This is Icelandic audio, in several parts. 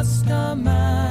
lost a man.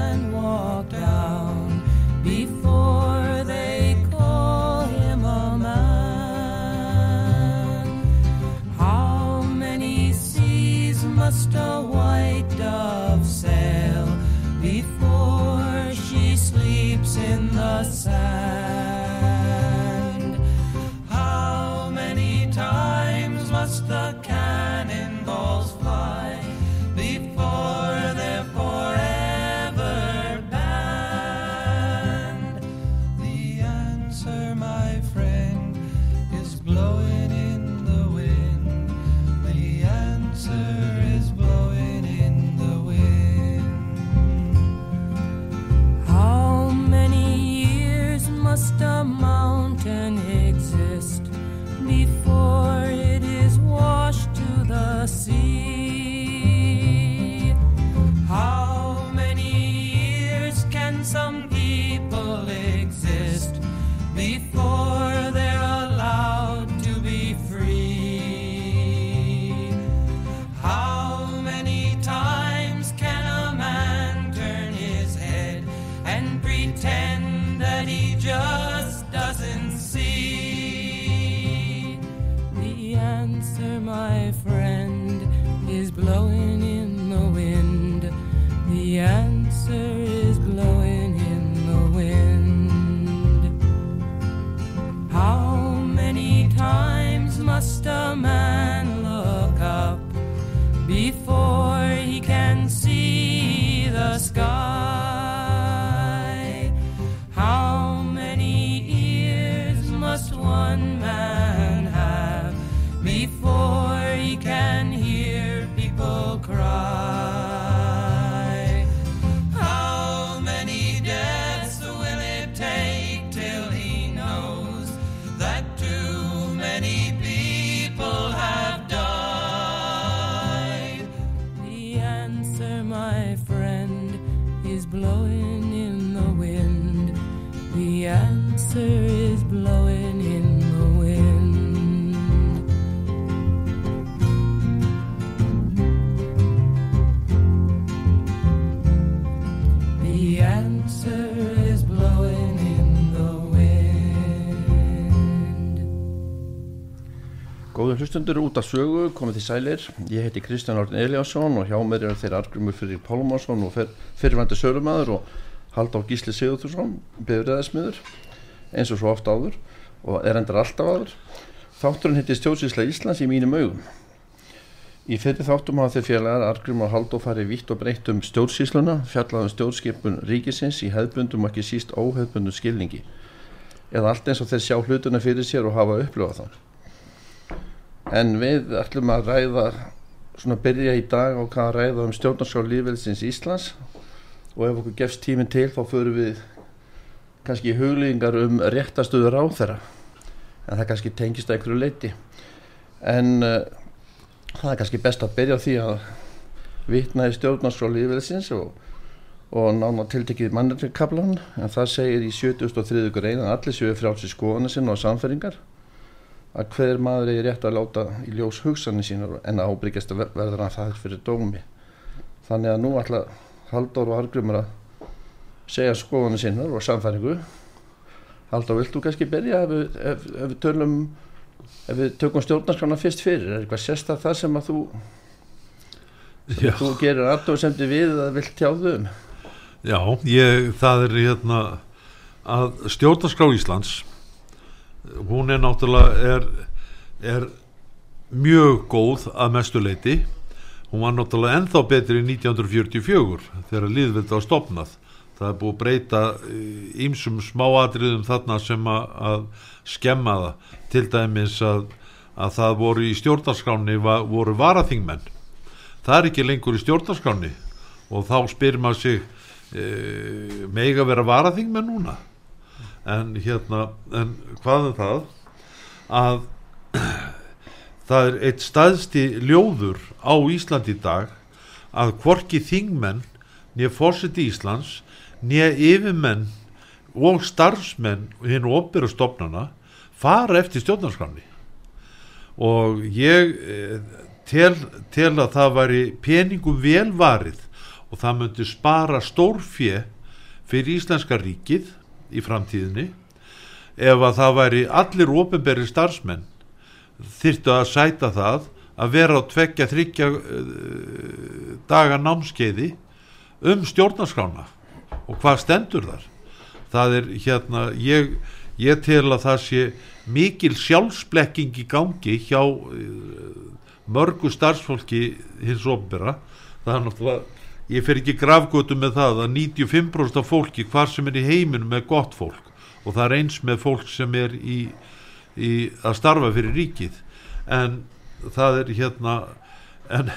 Hlustundur út af sögu, komið til sælir. Ég heiti Kristján Orðin Eliasson og hjá mér er þeirra argrumur fyrir Pálmarsson og fyr, fyrirvændi sölumæður og Halldór Gísli Sigurðursson, byrðræðismiður, eins og svo oft áður og er endur alltaf áður. Þátturinn heiti Stjórnsísla Íslands í mínum augum. Í fyrir þáttum hafa þeir félagar Argrim og Halldór farið vitt og breytt um stjórnsísluna, fjallaðum stjórnskipun ríkisins í hefðbundum og ekki síst óhefðbundum skilningi. Eða allt eins og þeir sjá hlutuna fyrir sér og hafa upplifað þá en við ætlum að ræða svona byrja í dag hvað að ræða um stjórnarskrá lífelsins Íslands. Og ef okkur gefst tíminn til þá förum við kannski huglýðingar um réttastöður á þeirra en það kannski tengist að einhverju leiti en uh, það er kannski best að byrja á því að vitna í stjórnarskrá lífelsins og, og nána tiltekið mannarkablan en það segir í 73. grein að allir séu frjálsi skoðanir sinna og samferingar að hver maður er rétt að láta í ljós hugsanir sínar en að ábyrgjast að verður hann það fyrir dómi. Þannig að nú ætla Halldór og Argrymur að segja skoðanir sínar og samfæringu Halldór, vilt þú kannski byrja ef við, ef, ef við tölum ef við tökum stjórnarskrána fyrst fyrir? Er eitthvað sérstað það sem að þú sem þú gerir aðdóðsemdi við að vilt tjáðu um? Já, ég, það er hérna að stjórnarskrá Íslands hún er náttúrulega er, er mjög góð að mestu leiti hún var náttúrulega ennþá betri í 1944 þegar liðveldi á stopnað það er búið að breyta ímsum smáatriðum þarna sem að, skemma það. Til dæmis að, að það voru í stjórnarskráni voru varaþingmenn. Það er ekki lengur í stjórnarskráni og þá spyrir maður sig e, mega vera varaþingmenn núna en hérna en hvað er það? Að það er eitt staðsti ljóður á Íslandi í dag að hvorki þingmenn nýja fórseti Íslands nýja yfirmenn og starfsmenn hinn og opbyrra stofnana fara eftir stjórnarskramni og ég eh, tel, tel að það væri peningum velvarið og það myndi spara stórfje fyrir Íslenska ríkið í framtíðinni ef að það væri allir ofinberi starfsmenn þyrtu að sæta það að vera á tveggja þryggja uh, daga námskeiði um stjórnarskrána. Og hvað stendur þar? Það er hérna ég, ég tel að það sé mikil sjálfsblekking í gangi hjá uh, mörgu starfsfólki hins ofnbera það er náttúrulega ég fer ekki grafgötu með það að 95% af fólki hvar sem er í heiminum er gott fólk. Og það er eins með fólk sem er í, í að starfa fyrir ríkið. En það er hérna en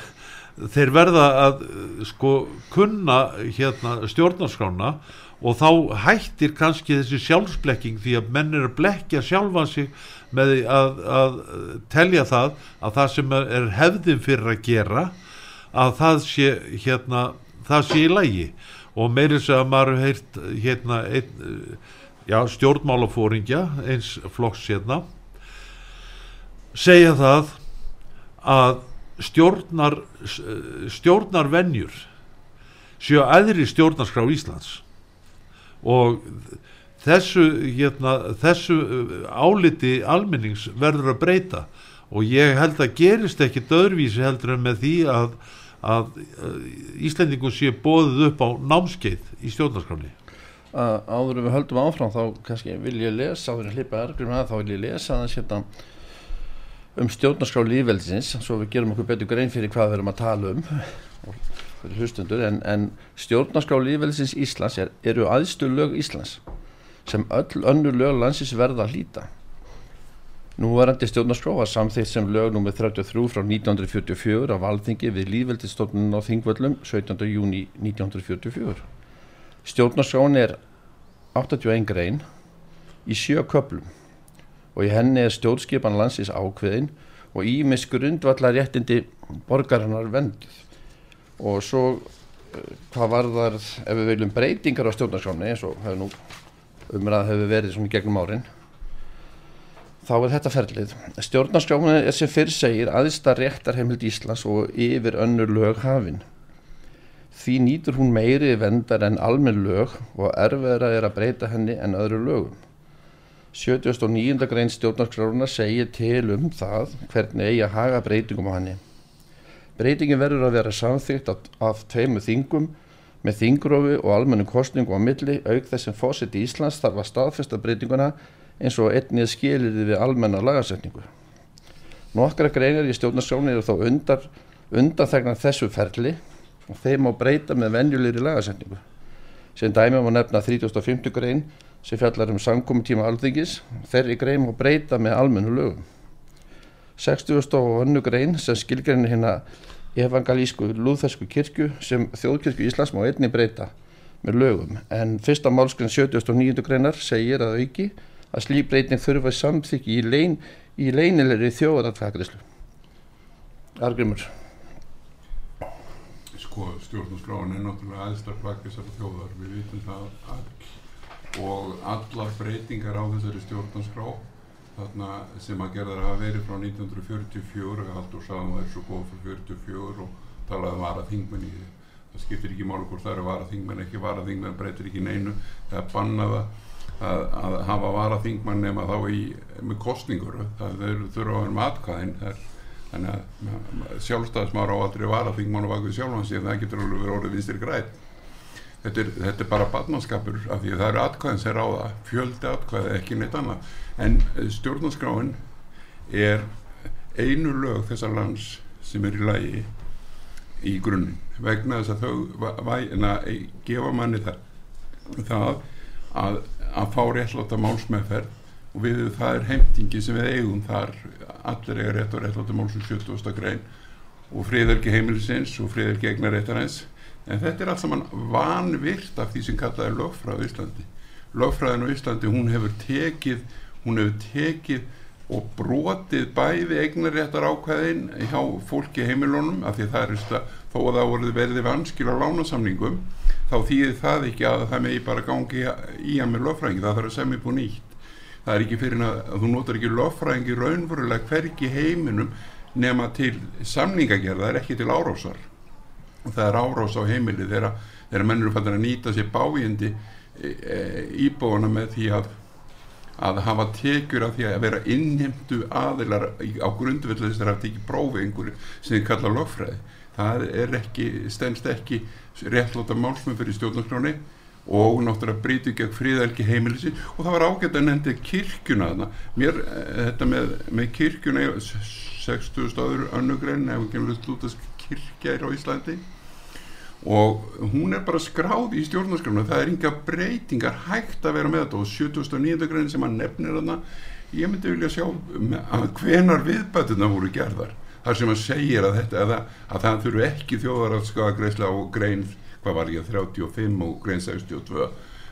þeir verða að sko kunna hérna stjórnarskrána og þá hættir kannski þessi sjálfsblekking því að menn er að blekja sjálfan sig með að, að telja það að það sem er hefðin fyrir að gera að það sé hérna það sé í lægi og meirins að maður heirt hérna ein, já, stjórnmálafóringja eins flokks hérna segja það að stjórnar stjórnarvenjur séu aðri stjórnarskrá Íslands. Og þessu, hérna, þessu áliti almennings verður að breyta. Og ég held að gerist ekki döðrvísi heldur en með því að, að Íslendingu sé bóðið upp á námskeið í stjórnarskráni áður við höldum áfram þá kannski vil ég lesa áður en hlipa ergrum að þá vil ég lesa það hérna um stjórnarskrá lífveldisins svo við gerum okkur betur grein fyrir hvað við erum að tala um fyrir hlustundur en, en stjórnarskrá lífveldisins Íslands er, eru aðstu lög Íslands sem öll önnur lög landsins verða að hlýta Nú varandi stjórnarskrá var samþýtt sem lög nr. 33 frá 1944 á valþingi við lífveldistofnun á Þingvöllum 17. júni 1944 Stjórnarskráin er 81 grein í sjö köplum og í henni er stjórnskipan landsins ákveðin og ímis grundvallar réttindi borgarinnar venduð og svo hvað var þar ef við viljum breytingar á stjórnarskráni eins og hefur nú umræð hefur verið svona gegnum árin þá er þetta ferlið stjórnarskráni er sem fyrr segir aðista réttarheimild Íslands og yfir önnur lög hafinn því nýtur hún meiri vendar en almenn lög og erfiðra er að breyta henni en öðru lögum 79. grein stjórnarskrána segir til um það hvernig eigi að haga breytingum á henni. Breytingin verður að vera samþygt af, af tveimu þingum með þingrófi og almennu kostningu á milli auk þess sem fósitt í Íslands þarf að staðfesta breytinguna eins og einnið skiliði við almenna lagasetningu. Nokkra greinar í stjórnarskráni eru þó undar, undanþegna þessu ferli og þeim á breyta með venjulegri lagasetningu. Sem dæmi má nefna 35. grein sem fjallar um samkomi tíma alþingis þeirri grein og breyta með almennu lögum 60. og önnu grein sem skilgreinir hérna evangelísku lúðfersku kirkju sem þjóðkirkju Íslands má einni breyta með lögum en fyrsta málskrin 79. greinar segir að auki að slí breyting þurfa samþykki í, lein, í leinilegri þjóðaratkakrislu Argrymur Sko stjórnarskráin er náttúrulega aðstar bakisar þjóðar. Við vitum það að og allar breytingar á þessari stjórnarskrá þarna sem að gerða það að veri frá 1944 Haldur Sáðum er svo góð frá 44 og talaði um vara þingmenn í því það skiptir ekki málu hvort það eru vara þingmenn ekki vara þingmenn breytir ekki neinu. Það bannaða að, að hafa vara þingmenn nema þá í með kostningur það þurfa að vera með atkvæðin þannig að sjálfstæðismar á aldrei vara þingmenn og vakið sjálfhansi en það getur alveg verið orðið vinstir græt Þetta er, þetta er bara badnarskapur af því að það eru atkvæðin sem ráða, fjöldi atkvæði ekki neitt annað. En eh, stjórnarskráin er einu lög þessar lands sem er í lagi í grunninn. Vegna þess að þau væna, gefa manni það það að, að fá réttláta málsmeðferð og við, það er heimtingi sem við eigum þar allir eiga rétt og réttláta máls um 70. grein og friðelgi heimilisins og friðelgi eignaréttarins en þetta er allt saman vanvirt af því sem kallað er lögfræð á Íslandi lögfræðin á Íslandi hún hefur tekið hún hefur tekið og brotið bæði eignaréttar ákvæðin hjá fólki heimilunum af því það er að þó að það voruð verið vanskil á lánasamningum þá þýðir það ekki að það megi bara gangi í að með lögfræðingi það þarf að semja búin nýtt. Það er ekki fyrir að, að þú notar ekki lögfræðingi raunverulega hverki heiminum nema til samningagerða er ekki til árásar. Það er árás á heimili þegar, þegar menn eru fættir að nýta sér bájandi e, e, íbúana með því að að hafa tekjur af því að vera innhemdu aðilar á grundvöldu þess að það tekja prófi einhverju sem þið kalla lögfræði. Það er ekki, stennst ekki réttlóta málsmum fyrir stjórnarskráni og náttúrulega brítið gegn fríðelgi heimilisi og það var ágætt að nefndi kirkjuna þarna. Mér, eh, þetta með, með kirkjuna 60 staður önnugrein ef ekki verið slútast kirkja er á Íslandi og hún er bara skráð í stjórnarskrafna það er inga breytingar hægt að vera með þetta. Og 79. grein sem hann nefnir þarna ég myndi vilja sjá að hvenar viðbætuna voru gerðar. Þar sem hann segir að, þetta, að, að það þurfu ekki þjóðarafskaða greiðsla og grein hvað var ég 35 og grein 62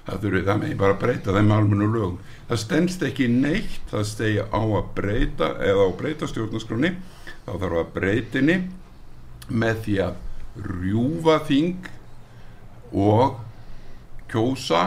það þurfu það með bara breyta þeim almennu lögum. Það stendst ekki neitt. Það stegi á að breyta eða á breyta stjórnarskrafni þá þarf að breytinni með því að rjúfa þing og kjósa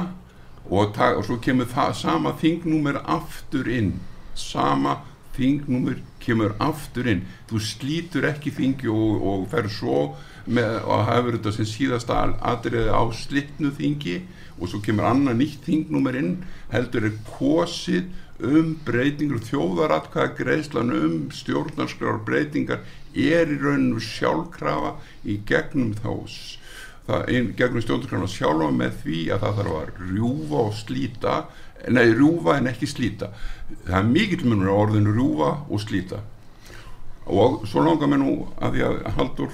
og, og svo kemur það sama þingnúmer aftur inn. Sama þingnúmer kemur aftur inn. Þú slítur ekki þingi og, og fer svo með að hafa þetta sem síðasta aðriði á slittnu þingi og svo kemur annað nýtt þingnúmer inn heldur er kosið um breytingur þjóðaratkvæða greiðslan um stjórnarskrar breytingar er í rauninu sjálfkrafa í gegnum þá það, gegnum stjórnarskrána sjálfa með því að það þarf að rjúfa og slíta nei, rjúfa en ekki slíta. Það er mikill munur á orðinu rjúfa og slíta. Og svo langar mér nú að því að Haldur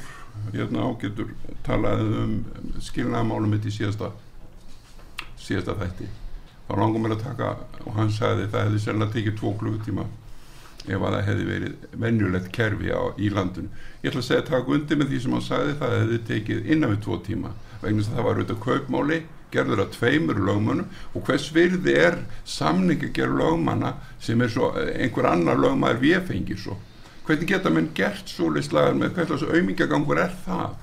hérna ágetur talaði um skilnaðamálum mitt í síðasta síðasta þætti. Þá langar mér að taka og hann sagði það hefði sérlega tekið tvo klukkutíma ef að það hefði verið venjulegt kerfi á, í landun ég ætla að segja að taka undir með því sem hann sagði það hefði tekið innan við tvo tíma. Vegna þess að það var auðvitað kaupmáli gerður að tveimur lögmannum og hvers virði er samningi gerð lögmanna sem er svo einhver annar lögmaður við fengir svo? Hvernig geta menn gert svo lislagar með þessu auðmingagangur er það?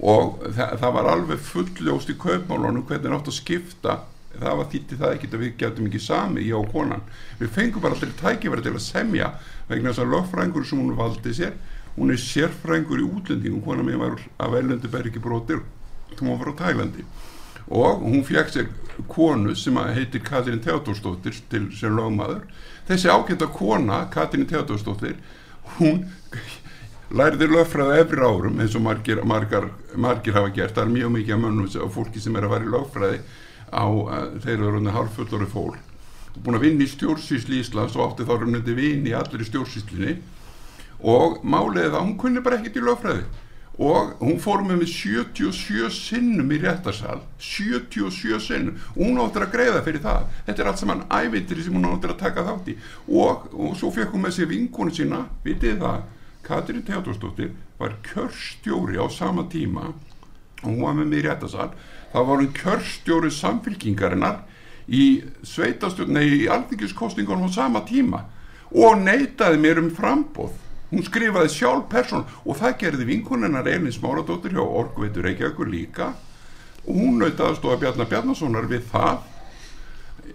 Og það, það var alveg fulljóst í kaupmálunum hvernig nátt að skipta það var þýtti það ekki að við getum ekki sami ég og konan, við fengum bara allir tækifæri til að semja vegna þess að lögfrængur sem hún valdi sér hún er sérfrængur í útlendingum. Konan mér var af ellendi bergi brotir hún var frá Tælandi. Og hún fekk sér konu sem heitir Katrín Teodorsdóttir til sem lögmaður. Þessi ákveðta kona, Katrín Teodorsdóttir hún lærði lögfræða efri árum eins og margir, margar, margir hafa gert. Það er mjög mikið að mönnum og fólki sem er að vera í lögfræði á þeir eru rauninni harfullori fólk. Búin að vinna í stjórnsýsli í Íslands og átti þá rauninni vinni allir í stjórnsýslinni og máliði það, hún kunni bara ekkert í lögfræði. Og hún fór með með 77 sinnum í réttarsal. 77 sinnum. Og hún áttur að greiða fyrir það. Þetta er allt saman ævindri sem hún áttur að taka þátt í. Og, og svo fekk hún með sér vinkonu sína, vitið það? Katrin Teodorsdóttir var kjörstjóri á sama tíma. Og hún var með mig í réttarsal það var hún kjörstjóri samfylkingarinnar í sveitastjórn nei, í alþingiskostingunum á sama tíma og neytaði mér um frambóð hún skrifaði sjálf person og það gerði vinkunennar Elin Smáradóttir hjá Orgveitur Reykjavíkur líka. Og hún nöytaði að stóða Bjarnar Bjarnasonar við það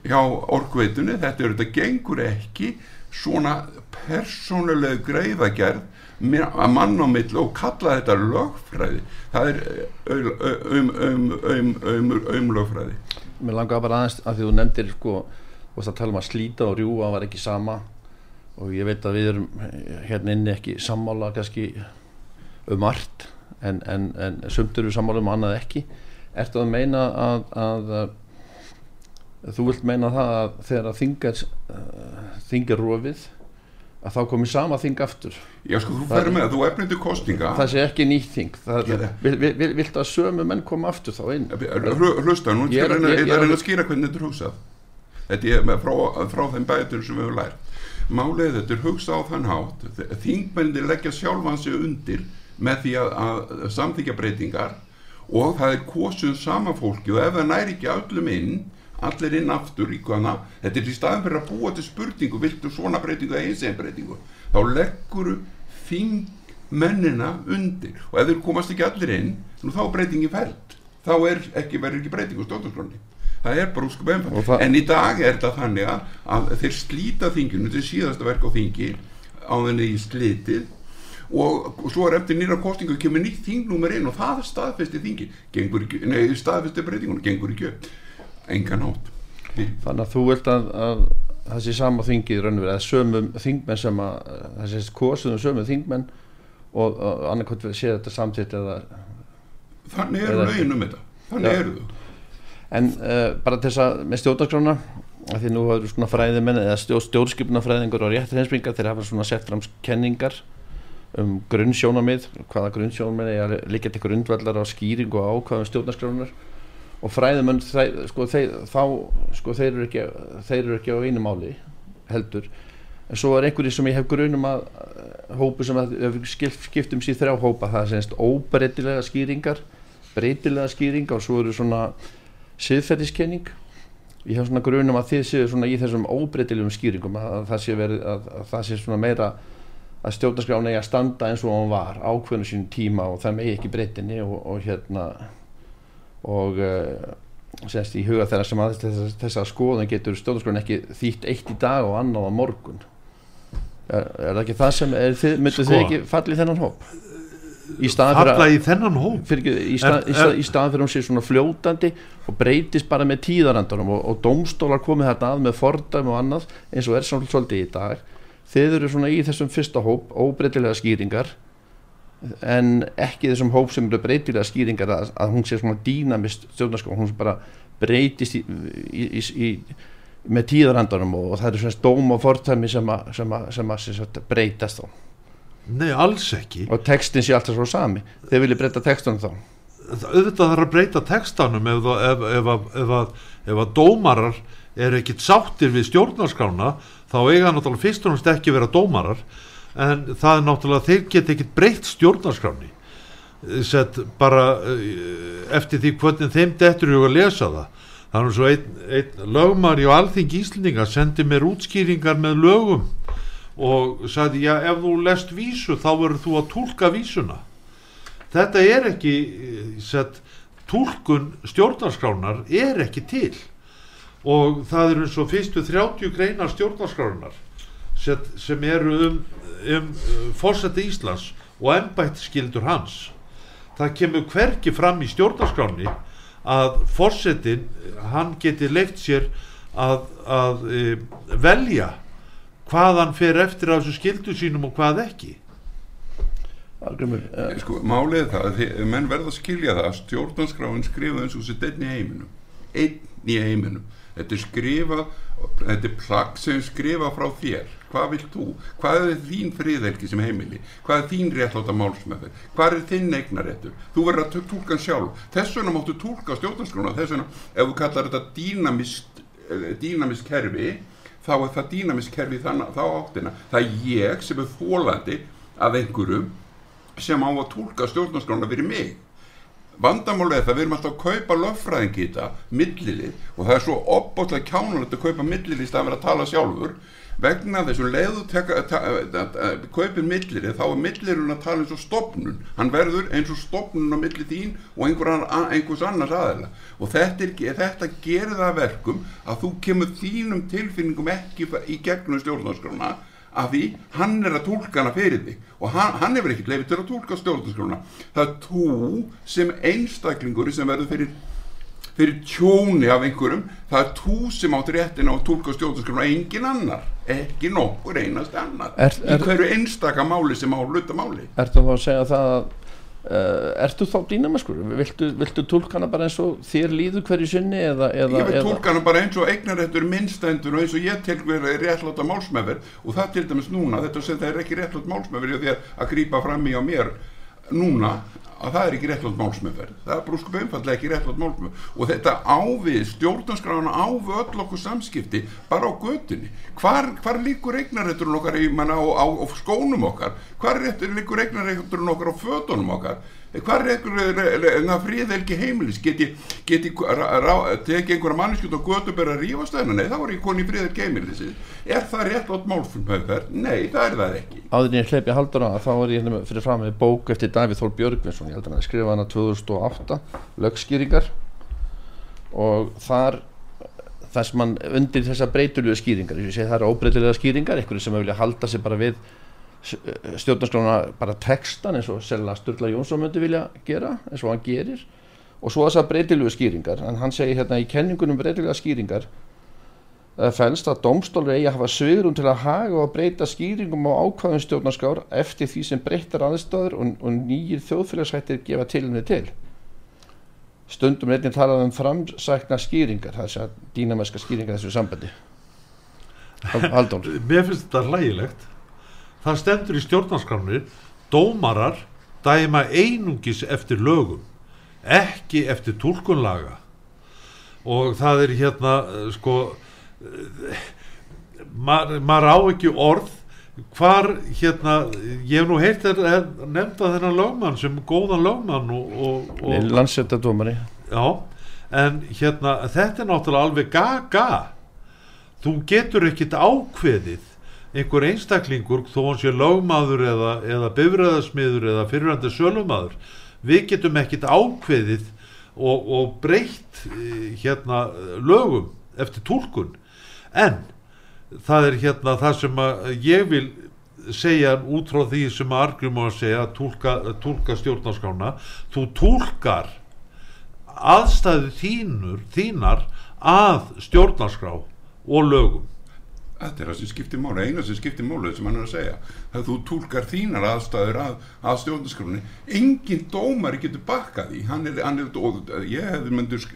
hjá Orgveitunni þetta er þetta gengur ekki svona persónuleg greiðagerð að mann á millu og kalla þetta lögfræði. Það er um, um, um, um lögfræði. Mér langar bara aðeins að því þú nefndir sko, og það tala um að slíta og rjúa var ekki sama. Og ég veit að við erum hérna inni ekki sammála kannski um margt en, en, en sumt eru sammála um annað ekki. Ertu að meina að, að þú vilt meina það að þegar að þingar þingar rofið að þá komið sama þing aftur? Já, sko, þú ferð með, þú efnir til kostninga það sé ekki nýtt þing. Það, vilt að sömu menn koma aftur þá inn? Hlu- Hlusta, nú er- ég- að að skýra hvernig þetta er hugsað. Þetta er með frá, frá þeim bætur sem við höfum lært. Málið þetta er hugsað á þann hátt. Þingmenni leggja sjálfan sig undir með því að, að samþykja breytingar og það er kosuð sama fólki og ef það næri ekki öllum inn allir inn aftur í hvaðna þetta er í staðin fyrir að búa til spurningu viltu svona breytingu eða eins einn breytingu? Þá leggur þingmennina undir. Og ef þeir komast ekki allir inn þá er breytingi fælt þá er ekki, verður ekki breytingu stjórnarskránni. Það er bara einfalt. Það- en í dag er þetta þannig að, þeir slíta þinginu þetta er síðasta verk á þingi á þenni í slitið. Og, og svo er eftir nýra kostingu kemur nýtt þingnúmer inn og það staðfesti þingi gengur ekki, nei staðfesti breytingun gengur ekki upp engan átt þannig að þú vilt að, að sé sama þingið raunverið eða sömum þingmenn sem að sé kosuðum sömum þingmenn og, og annarkvæmt sé þetta samtitt eða þannig eru lögin um þetta. Þannig eru þau. En uh, bara til þess að með stjórnarskrána að því nú hefur svona fræðimenn eða stjórn, stjórnskipnafræðingur og réttarheinsbringar þeir hafa svona sett fram kenningar um grunnsjónamið hvaða grunnsjónamið er að liggja til grundvallar á skýringu og ákvaðum stjórnarskránar og fræðimenn þeir, sko, þeir, þá sko, þeir, eru ekki, þeir eru ekki á einu máli heldur. En svo er einhverju sem ég hef grunum að að hópu sem að skiptum sér þrjá hópa. Það er semst óbreytilega skýringar breytilega skýringar og svo eru svona siðferðiskenning. Ég hef svona grunum að þið séu svona í þessum óbreytilegum skýringum að, að það sé verið að, að það sé svona meira að stjórnarskrána eigi að standa eins og hann var ákveðinu sínum tíma og það megi ekki breytinni og, og hérna og uh, semst í huga þeirra sem að þess, þessa skoðun getur stjórnarskrána ekki þýtt eitt í dag og annað á morgun. Er, er það ekki það sem myndu Sko. þið ekki fallið þennan hóp? Í staðan fyrir að í þennan hóp? fyrir, í, stað, En- í, stað, fyrir hún sé svona fljótandi og breytist bara með tíðarandunum og, og dómstólar komið þetta að með fordæmi og annað eins og er svolítið í dag. Þeir eru svona í þessum fyrsta hóp óbreytilega skýringar en ekki þessum hóp sem eru breytilega skýringar að, að hún sé svona dýnamist stjórnarskó, hún bara breytist í, í, í, með tíðarandunum og, og það eru svona dóm og fordæmi sem að, sem að, sem að, sem breytast þá. Nei alls ekki. Og textin sé alltaf svo sami. Þeir vilja breyta textunum þá. Auðvitað þarf að breyta textanum ef, ef, ef, ef, ef, að, ef að dómarar eru ekkit sáttir við stjórnarskrána þá eiga náttúrulega fyrst og náttúrulega ekki vera dómarar en það er náttúrulega þeir get ekkit breytt stjórnarskráni sett bara eh, eftir því hvernig þeim dettur hug að lesa það. Nú svo einn, einn lögmari og alþing Íslendinga sendi mér útskýringar með lögum og sagði já ef þú lest vísu þá verður þú að tólka vísuna. Þetta er ekki eh, sett, túlkun stjórnarskránar er ekki til. Og það eru eins og fyrstu 30 greinar stjórnarskránar sett, sem eru um, um fórseti Íslands og embættiskildur hans. Það kemur hverki fram í stjórnarskráni að fórsetin hann geti leikt sér að, að e, velja hvað hann fer eftir af þessu skildu sínum og hvað ekki. Uh, sko, málið það að menn verða að skilja það að stjórnarskráin skrifað eins og þetta einn í heiminum. Einn í heiminum. Þetta er skrifað þetta er plagg sem skrifað frá þér hvað vilt þú, hvað er þín friðelgi sem heimili, hvað er þín réttláta máls með þig, hvað er þinn eignaréttur þú verður að tólka sjálf. Þess vegna máttu tólka stjórnarskrána. Þess vegna ef þú kallar þetta dýnamist dýnamist kerfi þá er það dýnamist kerfi þann, þá áttina. Það er ég sem er þólandi af einhverjum sem á að tólka stjórnarskrána fyrir mig. Vandamálið er það við erum alltaf að kaupa löffræðingi í þetta, millilið og það er svo opbóðslega kjánulegt að kaupa millilið í staðan fyrir að tala sjálfur vegna þessum leiðu kaupir millilið þá er millilið að tala eins og stopnun hann verður eins og stopnun á milli þín og einhvers annars aðeila og þetta, er, þetta gerir það að verkum að þú kemur þínum tilfinningum ekki í gegnum stjórnarskrána af því hann er að tólka hana fyrir þig. Og hann, hann hefur ekkert leifið til að tólka stjórnarskrona það er þú sem einstaklingur sem verður fyrir, fyrir tjóni af einhverjum. Það er þú sem átt réttin á að tólka stjórnarskrona engin annar, ekki nokkur einast annar Er- er- í hverju einstaka máli sem á hluta máli. Ertu þá að segja það að, uh, ertu þá dýnamaskur viltu, viltu tólkana bara eins og þér líður hverju sinni eða, eða, Ég vil eða tólka hana bara eins og eignarréttur minnstendur og eins og ég tel verið réttláta málsmeðverð og það til dæmis núna, þetta sem það er ekki réttlátt málsmeðverð því að, að grípa fram í á mér núna að það er ekki réttlátt málsmeðverð það er brúskup einfallega ekki réttlátt málsmeðverð og þetta ávið stjórnarskrána ávu öll okkur samskipti bara á götunni. Hvar, hvar líkur eignarrétturinn okkar í, manna, á, á, á skónum okkar? Hvar líkur eignarrétturinn okkar á fötunum okkar hvar er einhver fríðelgi heimilis geti, geti tekið einhverja manneskjöld og götu bara að rífa stöðuna nei, þá er ég koni fríðelgi heimilis. Er það rétt átt málfumhauðverð? Nei, það er það ekki. Áður en ég hleypi haldur á þá er ég hérna fyrir fram með bók eftir Davíð Þór Björgvinsson. Ég held að hann skrifa hana 2008 lögskýringar. Og þar sem hann undir þessa breytulegu skýringar ég segi það eru óbreytilega skýringar einhverju sem vilja halda sig bara við stjórnarskrána bara textan eins og selga Sturla Jónsson myndi vilja gera eins og hann gerir. Og svo þessar breytilegu skýringar. En hann segir hérna í kenningunum breytilega skýringar það fælst að domstólur eigi að hafa svigurum til að haga og breyta skýringum á ákvæðum stjórnarskár eftir því sem breyttar aðstöður og, og nýjir þjóðfélagshættir gefa tilumni til. Stundum einnig talað um framsækna skýringar þess að dýnameska skýringar þessu sambandi. Halldór? Mér finnst þetta hlægilegt það stendur í stjórnarskránu dómarar dæma einungis eftir lögum ekki eftir tólkunlaga og það er hérna eh, sko maður mað á ekki orð hvar hérna ég hef nú heilt að nefnda þennan lögmann sem góðan lögmann landsjöndadómari já, en hérna þetta er náttúrulega alveg gaga. Þú getur ekkit ákveðið einhver einstaklingur þó hann sé lögmaður eða, eða bifræðasmiður eða fyrirhandi sölumadur við getum ekkit ákveðið og, og breytt eh, hérna lögum eftir tólkun en það er hérna það sem að ég vil segja út frá því sem að argjum á að segja að tólka stjórnarskána þú tólkar aðstæðu þínur þínar að stjórnarskrá og lögum þetta er það sem skiptir máli, eina sem skiptir máli sem hann er að segja, það þú tólkar þínar aðstæður að, að stjórnarskrafni engin dómari getur bakkað í hann er, hann er, og ég hefði myndur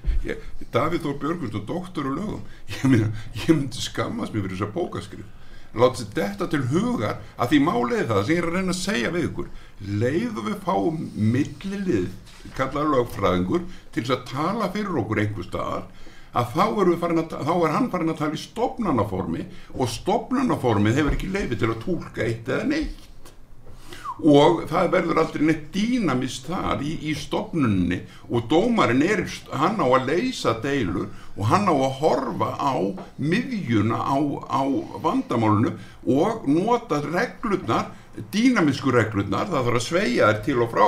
Davíð Þór Björgvist og doktor og lögum, ég myndi, ég myndi skammast mér fyrir þessa bókaskrif láta þetta til hugar að því málið það sem ég er að reyna að segja við ykkur. Leiðu við fáum millilið kallaður lögfræðingur til þess að tala fyrir okkur einhver staðar að þá að, þá er hann farin að tala í stopnarnaformi og stopnarnaformið hefur ekki leiði til að tólka eitt eða neitt. Og það verður aldrei neitt dýnamist þar í, í stopnunni og dómarinn er hann á að leysa deilur og hann á að horfa á miðjuna á, á vandamálunu og nota reglurnar dýnamisku reglurnar það þarf að sveia þær til og frá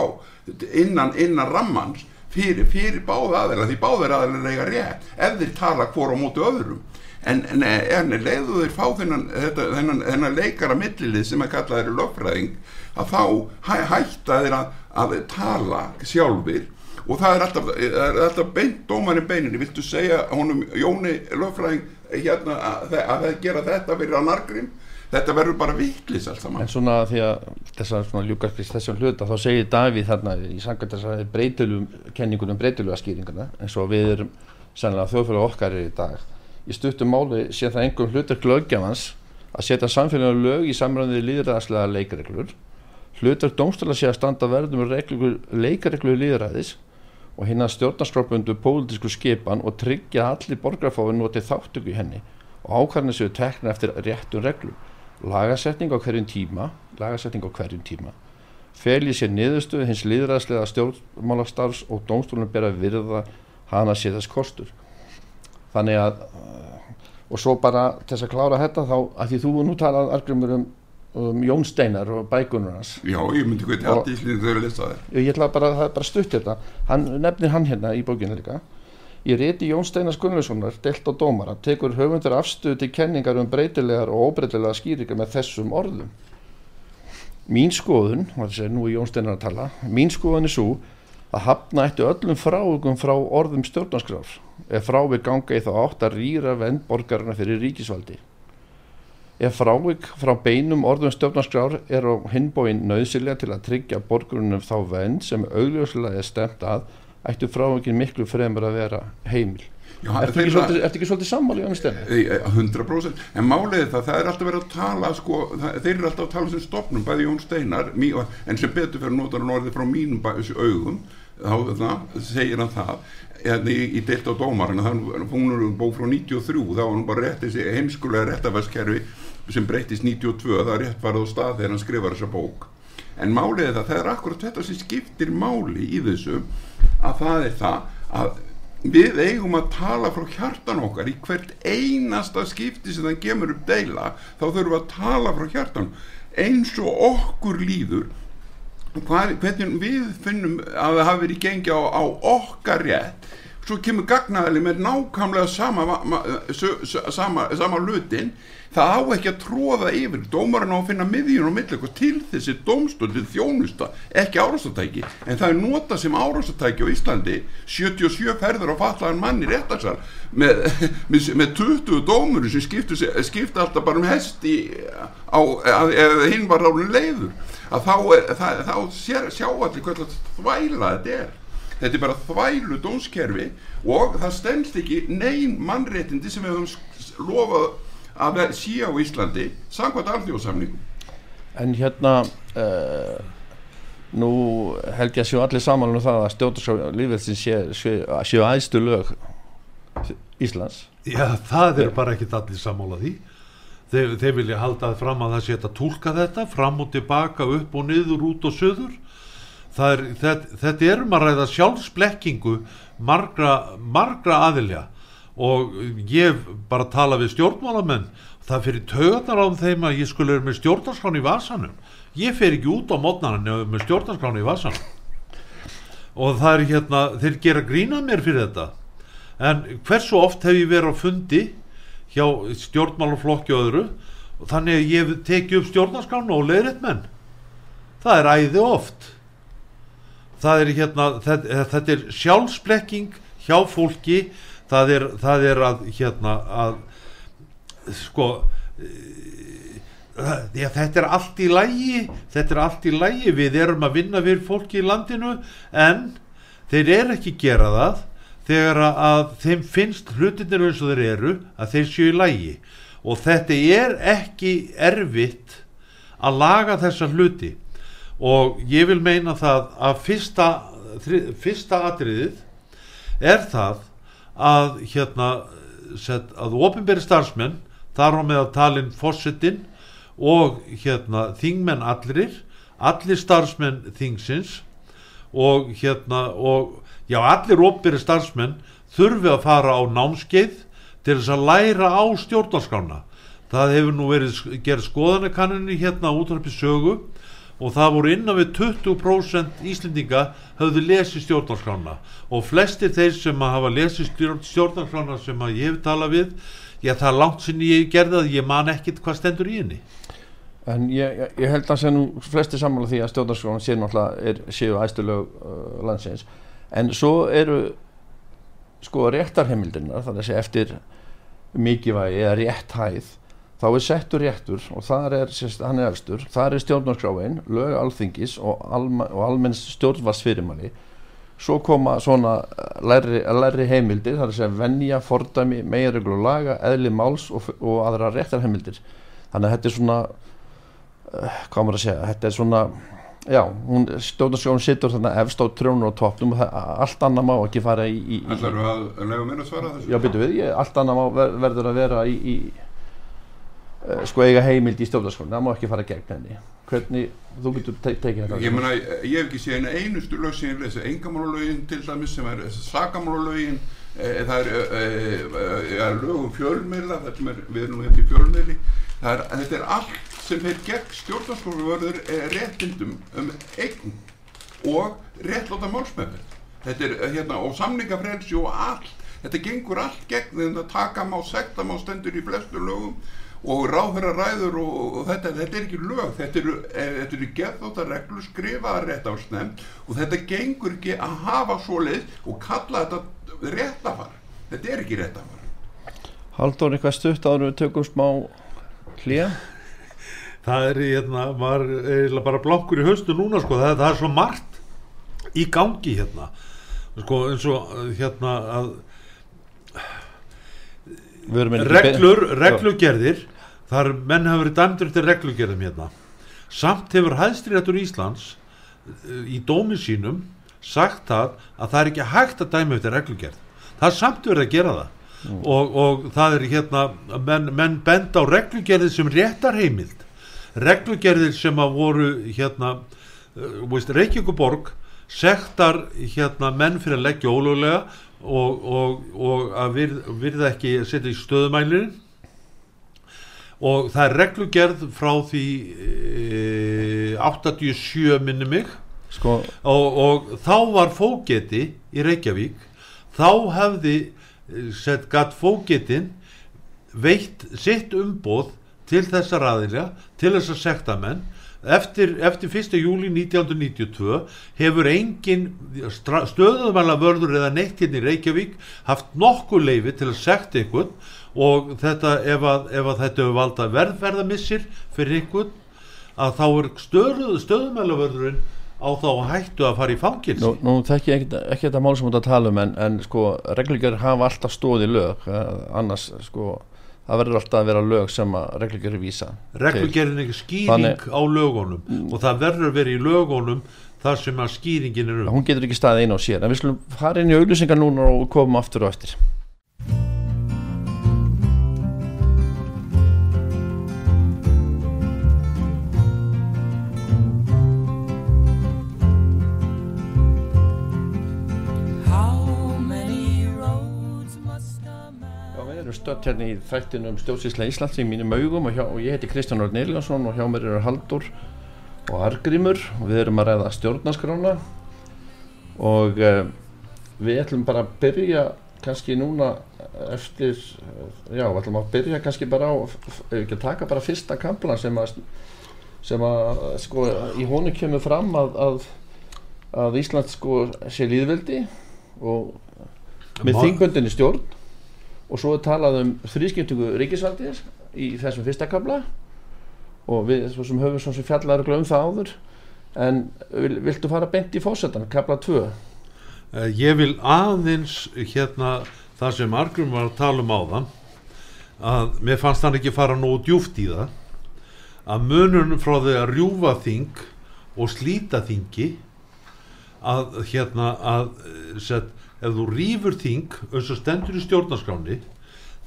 innan, innan rammans fyrir, fyrir báða aðeila því báða aðeila eiga rétt ef þeir tala hvora á mótu öðrum. En, en, en leiðu þeir fá þennan, þennan, þennan leikara millilið sem að kalla þeirri lögfræðing að þá hæ, hætta þeir að, að tala sjálfur og það er alltaf, er alltaf beint dómarinn beininni, viltu segja honum Jóni lögfræðing hérna að, að það gera þetta fyrir að nargrim þetta verður bara viklis allt saman. En svona því að þessar svona ljúkarskist þessum hluta þá segir Davíð þarna í sangat þessari breytilum kenningunum breytiluga skýringuna eins og við erum sannlega þjóðfélag okkar er í dag. Í stuttum máli sé það einhverjum hlutur glöggjafans að setja samfélaginu lög í samræðið líðræðslega leikreglur. Hlutur dómstöla sé að standa verðum leikareglu líðræðis og hinn að stjórnarskrópundu pólitísku skipan og tryggja allir borgarfáið noti þáttöku í henni og ákvarðinu séu tekna eftir réttum reglum lagasetning á hverjum tíma lagasetning á hverjum tíma felið sér niðurstöðu hins líðræðslega stjórnmálastarfs og dómstólunum ber að virða hana sé þess kostur. Þannig að og svo bara til þess að klára þetta þá að því þú nú talað argrymur um, um Jón Steinar og bækunur hans. Já, ég myndi þetta allt í hlýðin þau eru að lesa þér Ég ætla bara, það er bara stutt þetta hann nefnir hann hérna í bókinu líka Í réti Jón Steinar Gunnlaugssonar delt á dómara tekur höfundur afstöðu til kenningar um breytilegar og óbreytilegar skýringar með þessum orðum. Mín skoðun, nú er Jón Steinar að tala mín skoðun er svo að hafna eftir öllum frávögum frá orðum stjórnarskrár ef fráveg ganga í þá átt að rýra vend borgarna fyrir ríkisvaldi. Ef frávik frá beinum orðum stjórnarskrár er á hinbóin nöðsilega til að tryggja borgrunum þá vend sem augljóslega er stemt að ættu frávikin miklu fremur að vera heimil. Já, Ertu ekki svolítið, ertu ekki svolítið sammáli um ei, 100% en málið það, það er alltaf verið að tala sko, það, þeir eru alltaf að tala sem stopnum bæði Jón Steinar, mý, en sem betur fyrir hann orðið frá mínum bæ- þessu augum. Þá það, segir hann það en í, í deilt á dómarinn hún er bók frá 93 þá var hann bara rétt þessi heimskulega réttavæskerfi sem breytist 92 það rétt farið á stað þegar hann skrifar þessa bók. En málið það, það er akkurat þetta sem skiptir máli í þessu að það er það að við eigum að tala frá hjartan okkar í hvert einasta skipti sem það gemur upp deila þá þurfum við að tala frá hjartan eins og okkur líður hvað, hvernig við finnum að það hafi verið gengi á, á okkar rétt svo kemur gagnaðali með nákvæmlega sama, ma- ma- sö- sö- sama, sama lutin það á ekki að tróða yfir. Dómarinn á að finna miðjun og eitthvað til þessi dómstöldið þjónusta ekki árástatæki en það er nota sem árástatæki á Íslandi. 77 ferður á fatlaðan manni réttarsal með, með, með 20 dómur sem skiptu, skiptu alltaf bara um hesti á, eða hinn var ráðin leiður. Að þá, er- það, þá sér, sjá allir hvernig þvæla þetta er þetta er bara þvælu dómskerfi og það stendst ekki neyn mannréttindi sem við höfum lofað að sé á Íslandi samkvæmt alþjóðsamningum En hérna, uh, nú held ég að séu allir saman um það að stjórnarskrá lífveldsin séu sé, sé æðstu lög Íslands. Já, það er bara ekkit allir sammála því. Þeir, þeir vilja halda fram að það sé að tólka þetta fram og tilbaka, upp og niður, út og söður er, þetta, þetta er um að ræða sjálfsblekkingu margra, margra aðilja og ég bara tala við stjórnmálamenn. Það fyrir taugarnar á þeim að ég skulle vera með stjórnarskráni í vasanum. Ég fer ekki út á mótnarinn með stjórnarskráni í vasanum. Og það er hérna, þeir gera grína mér fyrir þetta. En hversu oft hef ég verið á fundi hjá stjórnmálaflokki og öðru og þannig að ég hef tekið upp stjórnarskrána og leiðrætt menn. Það er æði oft það er hérna þetta, þetta er sjálfsblekking hjá fólki. Það er, það er að hérna að sko eh, já, þetta er allt í lægi þetta er allt í lægi við erum að vinna fyrir fólki í landinu en þeir eru ekki gera það þegar að þeim finnst hlutinir eins og þeir eru að þeir séu í lægi og þetta er ekki erfitt að laga þessa hluti og ég vil meina það að fyrsta, fyrsta atriðið er það að hérna set, að ofinberi starfsmenn þar á með að talin fossetin og hérna þingmenn allir allir starfsmenn þingsins og hérna og já allir ofinberi starfsmenn þurfi að fara á námskeið til þess að læra á stjórnarskrána. Það hefur nú verið gerð skoðanakanninni hérna útrafpi sögu og það voru innan við 20% Íslendinga höfðu lesið stjórnarskrána og flestir þeir sem að hafa lesið stjórn- stjórnarskrána sem að ég hef talað við já það er langt sinni ég gerði það ég man ekkit hvað stendur í henni En ég, ég, held að sé nú flesti sammála því að stjórnarskráin sé náttúrulega er, séu æðstu lög uh, landsins. En svo eru sko réttarheimildirnar, þannig að sé eftir mikilvægi eða rétthæð þá er settur réttur og þar er, hann er elstur, þar er stjórnarskráin lög alþingis og, alma, og almenns stjórnvarsfyrirmæli svo koma svona eh, læri, læri heimildir, það er að segja venja, fordæmi, meginreglu laga, eðli máls og, og aðra réttarheimildir. Þannig að þetta er svona uh, hvað maður að segja, þetta er svona já, hún, stjórnarskráin sittur þarna efst á trjónur og toppnum og allt annað má ekki fara í, í, í ætlar að lega mér að svara þessu? Já, byrju við, ég, allt annað má ver, verður að vera í, í sko eiga heimild í stjórnarskólan, það má ekki fara gegn henni. Hvernig, þú getur te tekið þetta. Ég meina, ég hef ekki séð eina einustu lög sem ég lesi, engamálulögin til dæmis sem er sakamálulögin, e, það er, e, e, er lög um fjölmiðla, er, við erum hérna í fjölmiðli, það er, þetta er allt sem er gegn stjórnarskóluvörður e, réttindum um eign og réttláta málsmeðferð. Þetta er eh, hérna, og samningafrelsi og allt, þetta gengur allt gegn þeim að taka má, sekta má stendur í flestu lögum og ráðherra ræður og, og þetta, þetta er ekki lög, þetta eru, eh, þetta eru geðþóttar reglur skrifaðar rétt á snemmt og þetta gengur ekki að hafa svoleið og kalla þetta réttafar. Þetta er ekki réttafar. Haldur eitthvað stutt áður en við tökum smá hlýja það er hérna, er eiginlega bara blankur í haustu núna sko, það, það er svo margt í gangi hérna sko eins og hérna að Við erum ekki reglur, reglugerðir þar menn hafa verið dæmdur til reglugerðum hérna. Samt hefur hæðstriðatur Íslands uh, í dómi sínum sagt það að það er ekki hægt að dæma eftir reglugerð. Það er samt verið að gera það. Og, og það er hérna menn, menn bend á reglugerðir sem réttar heimild reglugerðir sem að voru hérna veist, Reykjavíkuborg sektar hérna menn fyrir að leggja ólöglega og, og, og að virð, virða ekki setja í stöðumælirinn og það er reglugerð frá því e, 87 minni mig. Sko, og, og þá var fógeti í Reykjavík. Þá hefði eh, sett gatt fógetin veitt sitt umboð til þessar aðilja til þess að sekta menn eftir, eftir 1. júli 1992 hefur engin stöðumæla vörður eða neitt hérna í Reykjavík haft nokkuð leifi til að sekta einhvern og þetta ef að, ef að þetta hefur valda verðverðamissir fyrir einhvern að þá er stöðu, stöðumæla vörðurinn á þá hættu að fara í fangilsi nú, nú þekki ekki, ekki þetta mál sem ert að tala um en, en sko, reglugjör hafa alltaf stóð í lög eh, annars, sko það verður alltaf að vera lög sem að reglugjör vísa til. reglugerðin er ekki skýring Þannig- á lögunum og það verður að vera í lögunum þar sem að skýringin er um hún getur ekki staðið einn á sér en við slum fara inn í auglýsingar núna og komum aftur og eftir stödd hérna í þættinu um stjórnsýsla Íslands í mínum augum og, hjá, og ég heiti Kristján Orn Eliasson og hjá mér eru Haldur og Argrimur og við erum að ræða stjórnaskrána og uh, við ætlum bara að byrja kannski núna eftir, eh, já, við ætlum að byrja kannski bara á, ekki að taka bara fyrsta kamplan sem að sem að sko í honu kemur fram að, að, að Ísland sko sé líðveldi og með þingböndinni stjórn og svo talað um þrískiptingu ríkisvaldis í þessum fyrsta kabla og við sem höfum svo sem fjallar um það áður. En vil, viltu fara beint í fósettan, kabla 2 Eh, ég vil aðeins hérna það sem Argrum var að tala um áðan að mér fannst hann ekki fara nógu djúft í það að munun frá því að rjúfa þing og slíta þingi að hérna að eh, set, ef þú rýfur þing eins og stendur í stjórnarskráni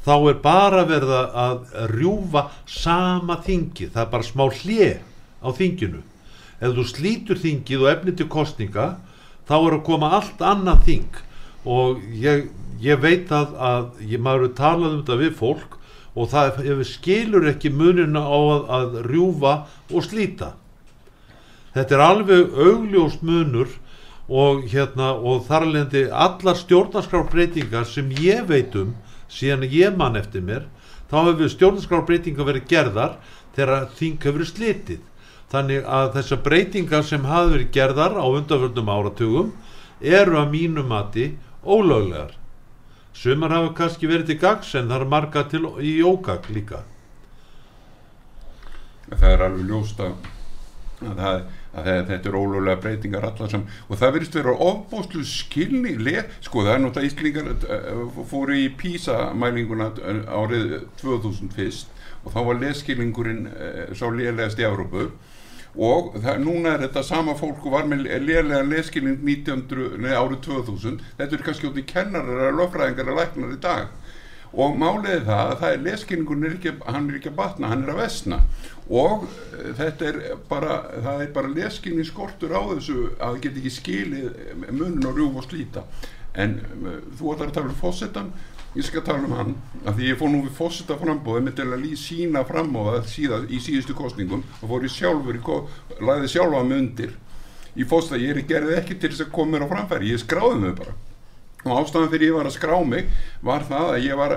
þá er bara verið að rjúfa sama þingi það er bara smá hlje á þinginu. Ef þú slítur þingið og efni til kostninga þá er að koma allt annað þing. Og ég, ég veit að, að ég maður er talað um þetta við fólk og það skilur ekki munina á að, að rjúfa og slíta. Þetta er alveg augljóst munur og hérna og þarlendi allar stjórnarskrárbreytingar sem ég veit um síðan ég mann eftir mér þá hefur stjórnarskrárbreytingar verið gerðar þegar þing hefur slitið. Þannig að þessar breytingar sem hafa verið gerðar á undanfjöldum áratugum eru að mínu mati ólöglegar. Sumar hafa kannski verið til gags en það er marga til í ógag líka. Það er alveg ljóst að, að, það, að þetta er ólulega breytingar allar sem, og það verðist vera ofbóðslu skilning, le, sko það er náttúrulega Íslingar uh, fóru í PISA mælinguna árið 2000 fyrst og þá var leskilningurinn sá lélegast í Európu og það, núna er þetta sama fólk og var með lélega leskilning 1900, nei, árið 2000 þetta er kannski út í kennarar að löffræðingar að læknar í dag. Og málið er það að það er leskilningun hann er ekki að batna, hann er að vesna og eh, þetta er bara það er bara leskilning skortur á þessu að það get ekki skilið munun og rjúf og slíta. En uh, þú ætlar að tala um fósettan ég skal tala um hann af því ég fór nú við fósetta frambóði með til að lí sína fram á það síða, í síðustu kostningum og fór ég sjálfur ko- lagði sjálfa mig undir í fósetta, ég er gerði ekki til þess að koma mér á framfæri, ég skráði mig bara og ástæðan fyrir ég var að skrá mig var það að ég var,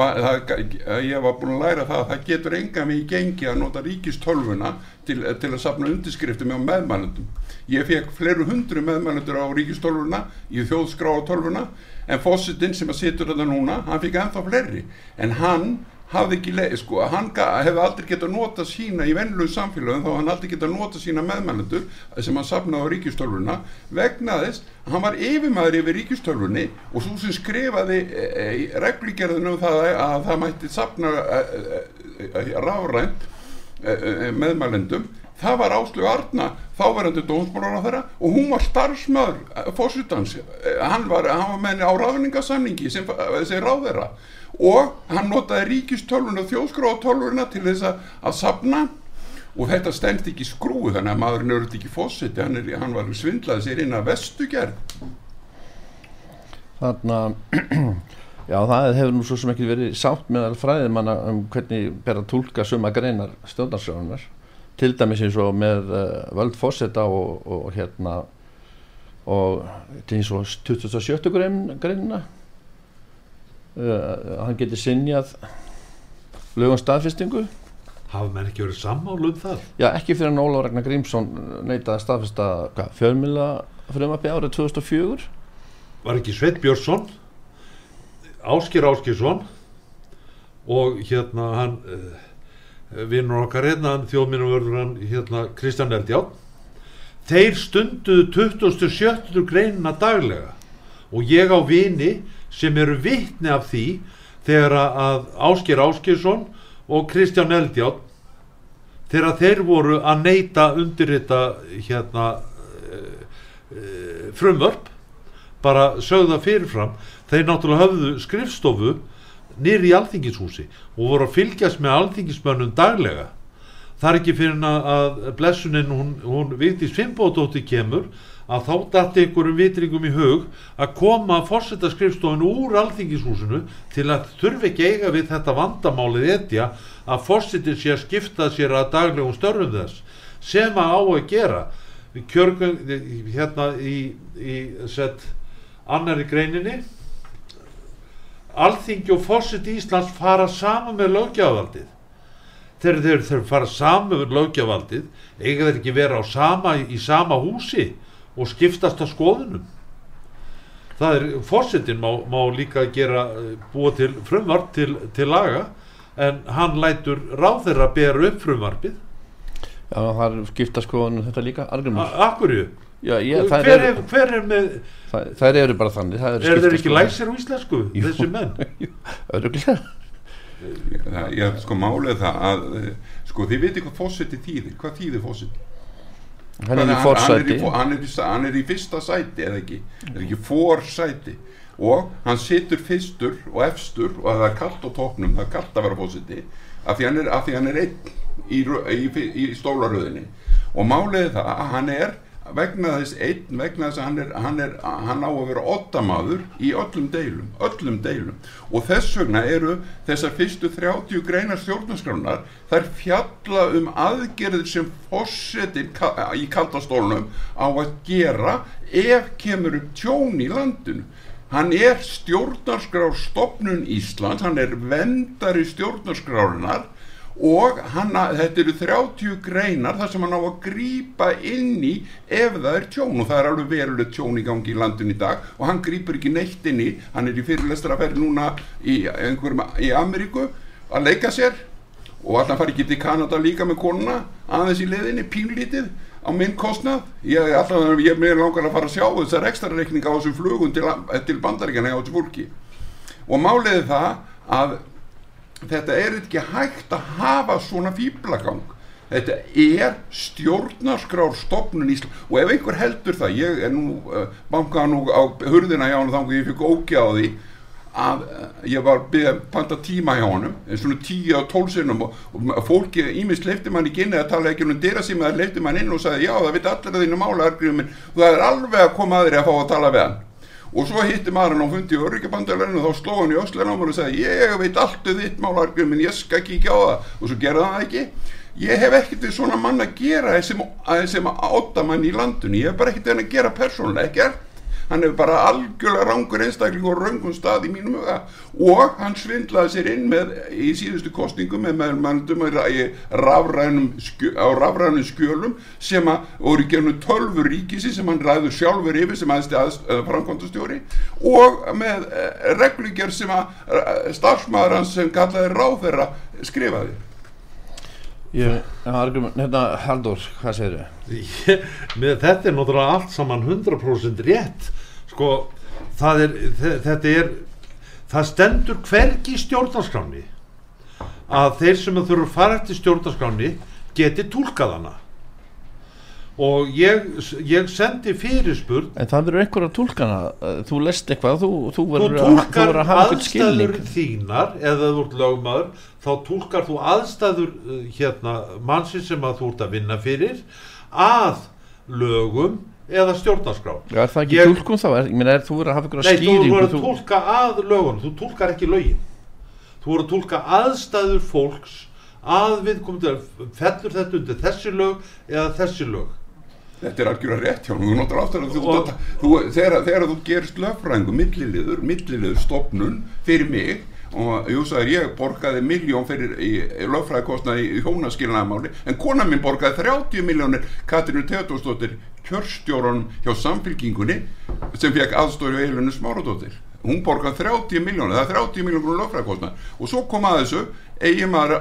var að ég var búin að læra það að það getur enga mig í gengi að nota ríkistölvuna til, til að sapna undirskriftum á meðmælundum ég fekk fleru hundru meðmælendur á ríkistölvuna í þjóðskrá á tölvuna en fósitinn sem að situr þetta núna hann fikk ennþá fleiri. En hann hafði ekki leið, sko, hann ga- hefði aldrei getað nota sína í venlulegu samfélagum þá hann aldrei getað nota sína meðmælendur sem hann safnaði á ríkistölvuna vegna þess að hann var yfirmaður yfir ríkistölvunni og svo sem skrifaði e, e, reglugerðinu um það að það mætti safna e, e, e, e, e, meðmælendum það var Áslögu Arna þáverandi dómsmálar á þeirra og hún var starfsmöður fósutans hann var, hann var menni á ráðningasamningi sem, sem ráð þeirra og hann notaði ríkistölvun og þjóðskráatölvuna til þess að, að safna. Og þetta stendst ekki skrúi þannig að maðurinn er auðvitað ekki fósiti hann, hann var svindlaði sér inn að vestugerð Þarna, já það hefur nú svo sem ekki verið sátt meðal fræðimanna um hvernig ber að tólka suma greinar stjórnarsjónunar til dæmis eins og með uh, völd fósetta og, og hérna og til eins og 27. grein, greinina uh, hann getur sinjað lögum staðfestingu. Hafa menn ekki verið sammálu um það? Já ekki fyrir að Óla Ragnar Grímsson neitaði að staðfesta hvað, fjölmila frumappi árið 2004 var ekki Sveit Björnsson Áskir Áskirsson og hérna hann uh, vinnur okkar hérna þjóðminnum verður hann hérna Kristján Eldján þeir stunduðu 27. greinina daglega og ég á vini sem eru vitni af því þegar að Áskir Áskirsson og Kristján Eldján þegar þeir voru að neyta undirrita hérna uh, uh, frumvörp bara sögða fyrirfram þeir náttúrulega höfðu skrifstofu nýri í alþingishúsi og voru að fylgjast með alþingismönnum daglega. Það er ekki fyrir að, að blessunin hún, hún Vigdís Fimbódóttir kemur að þá dætti einhverjum vitringum í hug að koma fórseta skrifstofinu úr alþingishúsinu til að þurfi ekki eiga við þetta vandamálið etja að fórsetin sé að skipta sér að daglegum störfum þess sem að á að gera. Kjörgöng hérna í, í sett annari greininni. Alþingi og fórseti Íslands fara saman með löggjáðaldið þegar þeir, þeir fara saman með löggjáðaldið eiga þeir ekki vera á sama, í sama húsi og skiptast að skoðunum. Það er fórsetin má, má líka gera eh, búa til frumvarp til, til laga en hann lætur ráð þeirra að bera upp frumvarpið. Já það er skipta skoðun þetta líka argument A- Akkurju, já, ég, hver, er, eru, hver er með þær, þær eru bara þannig það er skiptar þeir ekki læsir á íslensku Jú. þessi menn? Örugglega. það, ég, sko málið er það að eh, sko þið veitir hvað fósiti þýðir hvað þýðir fósiti hann er í í, hann, hann er í fyrsta sæti eða ekki, er ekki fórsæti og hann situr fyrstur og efstur og það er kallt á tóknum það er kallt að vera fósiti af því hann er, af því hann er einn í, í, í, í stólaröðinni. Og málið það að hann er vegna þess einn, vegna þess að hann er, hann er hann á að vera oddamaður í öllum deilum, öllum deilum. Og þess vegna eru þessar fyrstu 30 greinar stjórnarskránar þær fjalla um aðgerðir sem fórsetin í kaldastólunum á að gera ef kemur upp tjón í landinu. Hann er stjórnarskrárstofnun Íslands, hann er vendari stjórnarskrárunar og hann, þetta eru 30 greinar þar sem hann á að grípa inn í ef það er tjón. Og það er alveg veruleg tjón í gangi í landin í dag. Og hann grípur ekki neitt inn í. Hann er í fyrirlestrafærið núna í, í Ameríku að leika sér. Og alltaf fari ekki til Kanada líka með konuna aðeins í leðinni, pínlítið á minn kostnað. Ég, alltaf, ég er meira langar að fara að sjá þessar ekstra reikninga á þessum flugum til, til bandaríkjana hjá þessu fólki. Og málið er það að þetta er ekki hægt að hafa svona fýblagang þetta er stjórnarskrárstofnun Ísland og ef einhver heldur það ég er nú uh, bankaða nú á hurðina hjá hann að ég fikk ógjá á því að uh, ég var byggðið panta tíma hjá honum svona tíu á tólsinnum og, og fólki ímist leifti mann ekki inn eða tala ekki um dyra sem það leifti mann inn og sagði já það veit allir að þínu mála og það er alveg að koma aðri að fá að tala við hann og svo hitti maður hann á fundi í öryggjabandalærinu og þá sló hann í öslan á mér og sagði ég veit allt um þitt málargum en ég skal kíkja á það. Og svo gerði hann það ekki. Ég hef ekkert við svona mann að gera sem, sem átta mann í landinu. Ég hef bara ekkert við hann að gera persónulega ekkert hann hefur bara algjörlega rángur einstakling og raungum stað í mínum huga. Og hann svindlaði sér inn með í síðustu kostningum með skjö, á rafrænum skjölum sem að voru genið tölfur ríkisi sem hann ræður sjálfur yfir sem aðeins að framkvæmdastjóri og með eh, reglugjör sem að eh, starfsmæður hans sem kallaði ráðherra skrifaði. Ég, argument, hérna Haldur, hvað segir þau? Þetta er náttúrulega allt saman 100% rétt sko það er, þe- þetta er það stendur hvergi í stjórnarskráni að þeir sem þurfa að fara eftir stjórnarskráni geti túlkað hana. Og ég, ég sendi fyrirspurn. En það verður einhver að túlkana þú lest eitthvað, þú, þú þú verður að, þú túlkar verður að hafa einhvern aðstæður skilning. þínar eða þú ert lögmaður þá túlkar þú aðstæður uh, hérna mannsinn sem að þú ert að vinna fyrir að lögum eða stjórnarskrá. Já, er það ekki Ég- túlkun þá? Er, ég meina, er, þú verður að hafa einhverja Nei, þú skýringu voru að túlka að lögun þú túlkar ekki lögin. Þú voru að túlka aðstæður fólks að við komum til að fellur þetta undir þessi lög eða þessi lög. Þetta er algjörlega rétt hjá hún, þú notar áttur að þú, Og- þú, þegar, þú gerist löffræðingu, milliliður, milliliður stopnun fyrir mig og jú sagður ég borgaði miljón fyrir löffræðikostnaði í hjónaskilnaðamáli en kona mín borgaði 30 miljónir Katrínu Teodórsdóttir kjörstjórun hjá samfylkingunni sem fekk aðstóri veilinu Smáradóttir. Hún borgaði 30 miljónir, það er 30 miljónir löffræðikostnaði og svo kom að þessu eigimar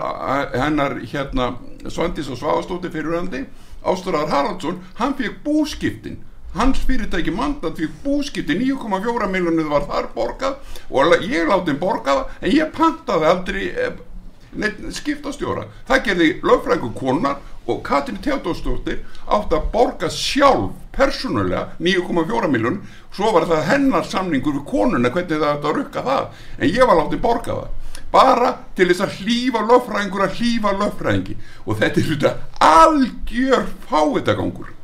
hennar hérna Svandís og Svavastóttir fyriröndi Ástráðar Haraldsson, hann fekk búskiptin hans fyrirtæki mandat fekk búskiptin 9,4 miljonið var þar borgað og ég láti hann borgaða en ég pantaði aldrei eh, neitt skiptastjóra. Það gerði lögfræðingu konar og Katrin Teodórsdóttir átt að borga sjálf persónulega 9,4 miljón svo var það hennar samningur við konuna hvernig það átt að rukka það en ég var látið borga það. Bara til þess að hlýfa lögfræðingur að hlýfa lögfræðingi. Og þetta er algjör fávitagangur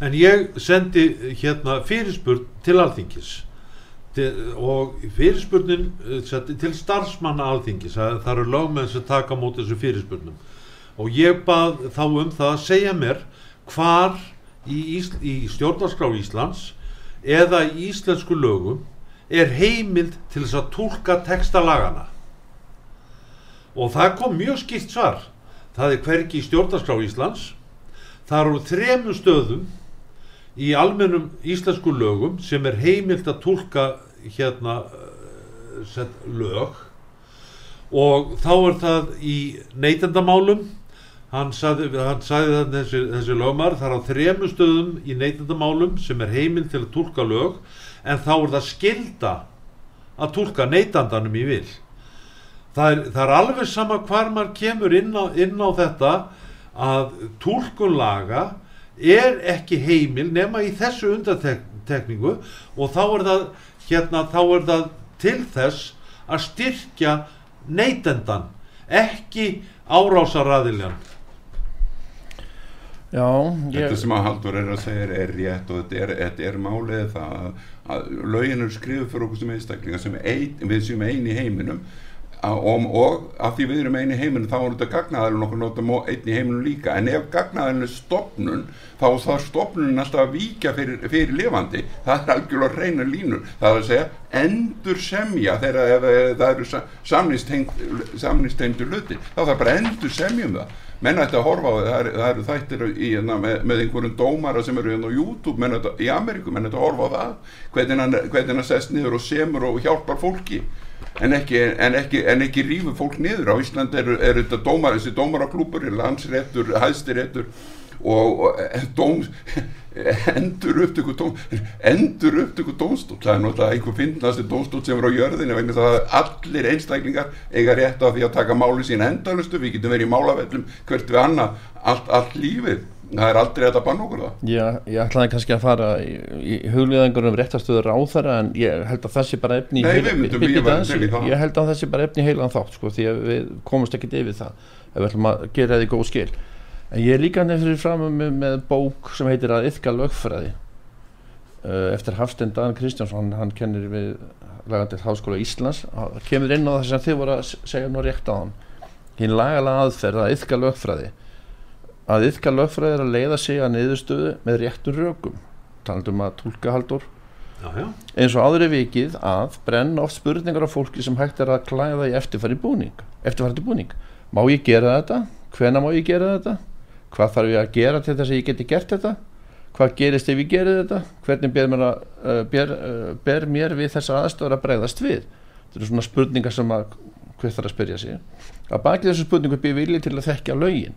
En ég sendi hérna fyrirspurn til alþingis. Til, og fyrirspurnin eh, til starfsmanna alþingis. Það, eru lögmenn sem taka á móti þessu fyrirspurnum. Og ég bað þá um það að segja mér hvar í, Ís, í stjórnarskrá Íslands eða í íslensku lögum er heimild til þess að tólka textalagana og það kom mjög skipt svar. Það er hvergi í stjórnarskrá Íslands. Það eru þremur stöðum í almennum íslensku lögum sem er heimilt að tólka hérna eh, sett, lög. Og þá er það í neytendamálum. Hann sagði, hann sagði það þessi, þessi lögmar það er á þremur stöðum í neytendamálum sem er heimilt til að tólka lög en þá er það skilda að tólka neytandanum í vil. Það er, það er alveg sama hvar maður kemur inn á, inn á þetta að tólkun laga er ekki heimil nema í þessu undantekningu og þá er það hérna þá er það til þess að styrkja neytendan ekki árásaraðiljan Já, Þetta ég, sem að Haldur er að segja er rétt og þetta er, þetta er málið það að, að lögin eru skrifuð fyrir okkur sem einstaklingar sem ein, við séum eini í heiminum og, og af því við erum eini í heiminum þá er þetta gagnaðalinn okkur notum einn í heiminum líka. En ef gagnaðalinn er stopnun þá þarf stopnun alltaf að víkja fyrir, fyrir lifandi. Það er algjörlega reyna línur. Það er að segja endur semja þegar ef, ef, það eru samnistengdu hluti þá þarf bara endur semjum það. Menn ætti að horfa á það, það eru, þættir í, hérna, með, með einhverjum dómara sem eru hérna á YouTube menn ætti, í Ameríku, menn ætti að horfa á það. Hvernig hann sest niður og semur og hjálpar fólki en ekki, en ekki, en ekki rífur fólk niður. Á Ísland eru er þetta dómar, þessi dómaraklúpur landsréttur, hæstiréttur og, og eh, dóm endur upptöku dóm, endur upptöku dómstól, það er náttúrulega einhver finnasti dómstól sem er á jörðinu vegna það að allir einstaklingar eiga rétt á því að taka máli sín endalustu, við getum verið í málavellum hvert við annað, allt, allt lífið það er aldrei að banna okkur það. Ég, ég ætlaði kannski að fara í, í hugliðangur um réttastöður á þeirra en ég held að þessi bara efni Nei, heil- myndum- ég það. ég held að þessi bara efni heilan þátt sko, því að við komumst ekkert yfir það ef við ætlum að gera því góð skil. En ég er líka nefnir fram með, með bók sem heitir að yfka lögfræði. Uh, eftir Hafstein Dan Kristjánsson hann kennir við lagandil Háskóla Íslands. Hann kemur inn á það sem þið voru að segja nú rétt á hann hinn lagalega aðferð að yfka lögfræði að yfka lögfræði er að leiða sig að niðurstöðu með réttum rökum. Talandum að tólka haldur já, já, eins og áður er vikið að brenna oft spurningar af fólki sem hægt er að klæða í eftirfæri búning eftirfæri búning, má ég gera þetta? Hvena má ég gera þetta? Hvað þarf ég að gera til þess að ég geti gert þetta? Hvað gerist ef ég geri þetta? Hvernig ber mér, að, uh, ber, uh, ber mér við þessar aðstöður að bregðast við? Þetta eru svona spurningar sem að hver þarf að spyrja sig. Að baki þessu spurningu býr vilji til að þekkja lögin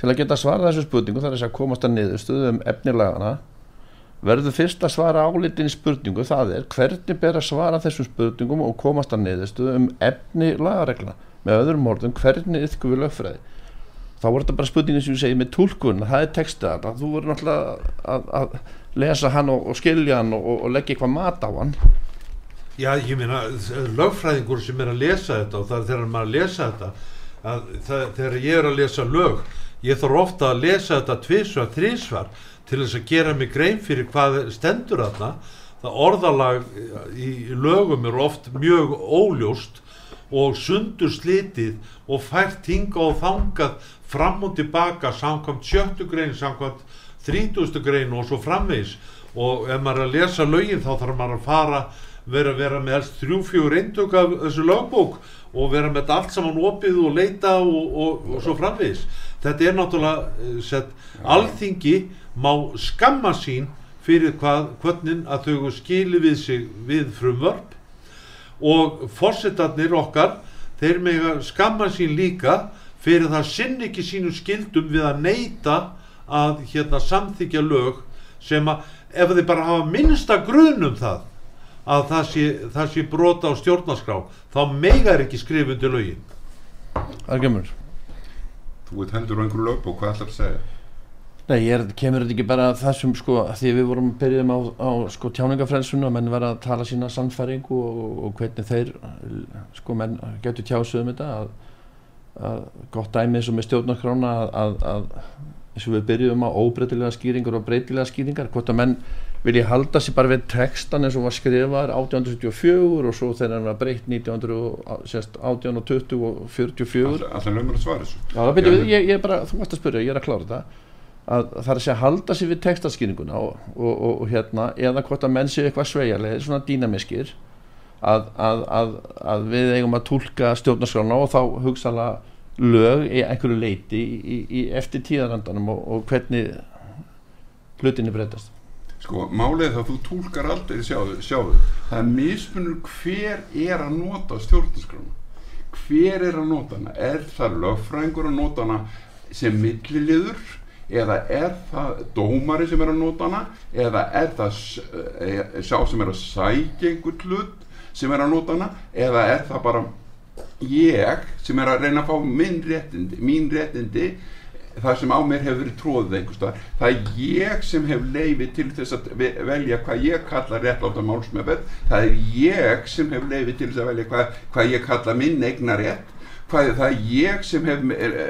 til að geta svarað þessu spurningu þar er þess að komast að niðurstöðu um efnilagana verður fyrst að svara álitin spurningu það er hvernig ber að svara þessum spurningum og komast að niðurstöðu um efni lagaregla með öðrum orðum hvernig yfku við lögfræði? Þá voru þetta bara spurningin sem ég segi með tólkun það er textað, þú voru náttúrulega að, að lesa hann og, og skilja hann og, og leggja eitthvað mat á hann. Já, ég meina, lögfræðingur sem er að lesa þetta og það er þegar maður að lesa þetta að það, þegar ég er að lesa lög ég þarf ofta að lesa þetta tvisvar, þrísvar til þess að gera mig grein fyrir hvað stendur þarna. Það orðalag í lögum er oft mjög óljóst og sundur slitið og fært hinga og þangað fram og tilbaka samkvæmt sjöttu grein, samkvæmt þrítustu grein og svo framvegs og ef maður er að lesa lögin þá þarf maður að fara vera, vera með helst þrjú-fjögur eindök af þessu lögbók og vera með allt saman opið og leita og, og, og svo framvegis. Þetta er náttúrulega eh, sett, alþingi má skamma sín fyrir hvað, hvernig að þau skili við sig við frumvörp. Og fórsetarnir okkar þeir með skamma sín líka fyrir það sinn ekki sínu skildum við að neyta að hérna samþykja lög sem að ef þeir bara hafa minnsta grunum það að það sé, það sé brota á stjórnarskrá. Þá megar ekki skrifundi lögin. Það er gömur Þú veit hendur á einhverju og hvað ætlar að segja? Nei, ég er, kemur þetta ekki bara að þessum sko, að því við vorum byrjuðum á, á sko tjáningafrelsunum að menn vera að tala sína sannfæringu og, og, og hvernig þeir sko menn getur tjásuð um þetta að, að gott dæmi eins og með stjórnarkrána að, að, að eins og við byrjuðum á óbreytilega skýringar og breytilega skýringar, hvort að menn vilja halda sér bara við textan eins og var skrifar 1874 og svo þegar hann var breytt 1918 og 20 og 44 Alltaf lögumur að svara þessu? Já, byrju við, ég, ég bara, þú varst að spyrja, ég er að klára þetta. Að það er að segja halda sér við textaskýringuna og, og, og, og hérna eða hvort að menn séu eitthvað sveigarlega svona dýnamiskir að, að, að, að við eigum að tólka stjórnarskrána og þá hugsaðlega lög í einhverju leiti í, í, í eftir tíðarandanum og hvernig hlutinni breytast Sko, málið það að þú tólkar aldrei sjáðu, sjáðu, það er mismunur hver er að nota stjórnarskrána. Hver er að nota hana? Er það lögfrængur að nota hana sem milliliður? Eða er það dómari sem er að nota hana? Eða er það e, sá sem er að sækja einhvern hlut sem er að nota hana? Eða er það bara ég sem er að reyna að fá minn réttindi, mín réttindi það sem á mér hefur verið tróðið einhverstað það er ég sem hef leiði til þess að velja hvað ég kalla réttláta málsmeðverð það er ég sem hef leiði til þess að velja hvað, hvað ég kalla minn eignar rétt hvað er það ég sem hef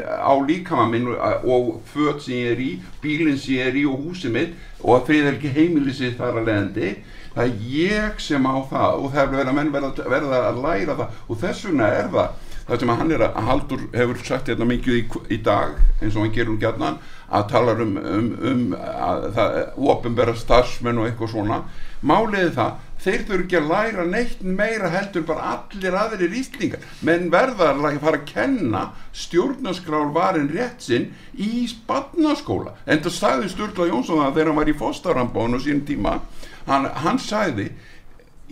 á líkama minn og föt sem ég er í, bílinn sem ég er í og húsið mitt og að friðelgi heimilisir þar að leðandi það er ég sem á það og það er verið að menn verða, verða að læra það og þess vegna er það það sem að hann er að Haldur hefur sagt hérna mikið í, í dag eins og hann gerur um gætnan að tala um, um, um að það ofinbæra starfsmenn og eitthvað svona. Máliði það þeir þurfu ekki að læra neitt meira heldur bara allir aðrir íslingar menn verðar að fara að kenna stjórnarskrál varin rétt sinn í spannaskóla en það sagði Sturla Jónsson það þegar hann var í fóstarambánu sín tíma. Hann, hann sagði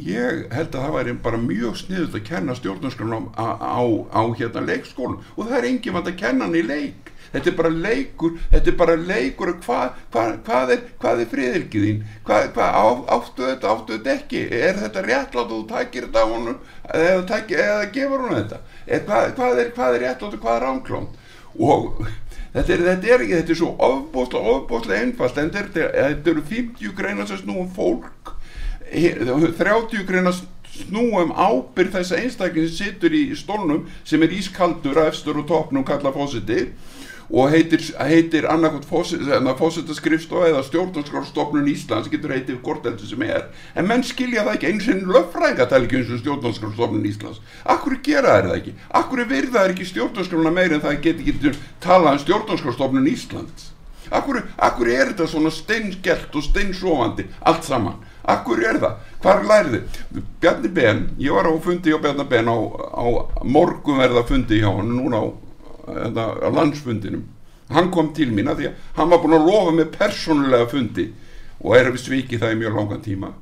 ég held að það væri bara mjög sniðut að kenna stjórnarskránum á, á, á hérna leikskólum. Og það er enginn vant að kenna hann í leik. Þetta er bara leikur þetta er bara leikur. Hvað hva, hva er, hva er friðilgiðín hvað hva, á, áttu þetta, áttu þetta ekki? Er þetta réttlátt og þú tækir þetta á honum eða, tækir, eða gefur hún þetta? Hvað er, er réttlátt og hvað er ránklónt og Þetta er, þetta er ekki, þetta er svo ofbóstlega, ofbóstlega einfalt, en þetta eru 50 greinar sem snúum fólk 30 greina snúum ábyrð þess að einstakling sem situr í stólnum sem er ískaldur að efstur og toppnum kalla fósiti og heitir, heitir annarkot fósitaskriftstof eða stjórnarskrárstofnun Íslands getur heitir hvort heldur sem er. En menn skilja það ekki eins og löffræðinga tala ekki eins og stjórnarskrárstofnun Íslands. Akkur gera það ekki? Akkur virða það ekki stjórnarskrárna meir en það getur getur talað um stjórnarskrárstofnun Íslands? Akkur, akkur er þetta svona steinsgelt og steinsofandi allt saman, akkur er það hvar lærði, Bjarni Ben ég var á fundi hjá Bjarni Ben á, á morgunverða fundi hjá hann núna á, þetta, á landsfundinum hann kom til mín að því að hann var búin að lofa mig persónulega fundi og er við svikið það í mjög langan tíma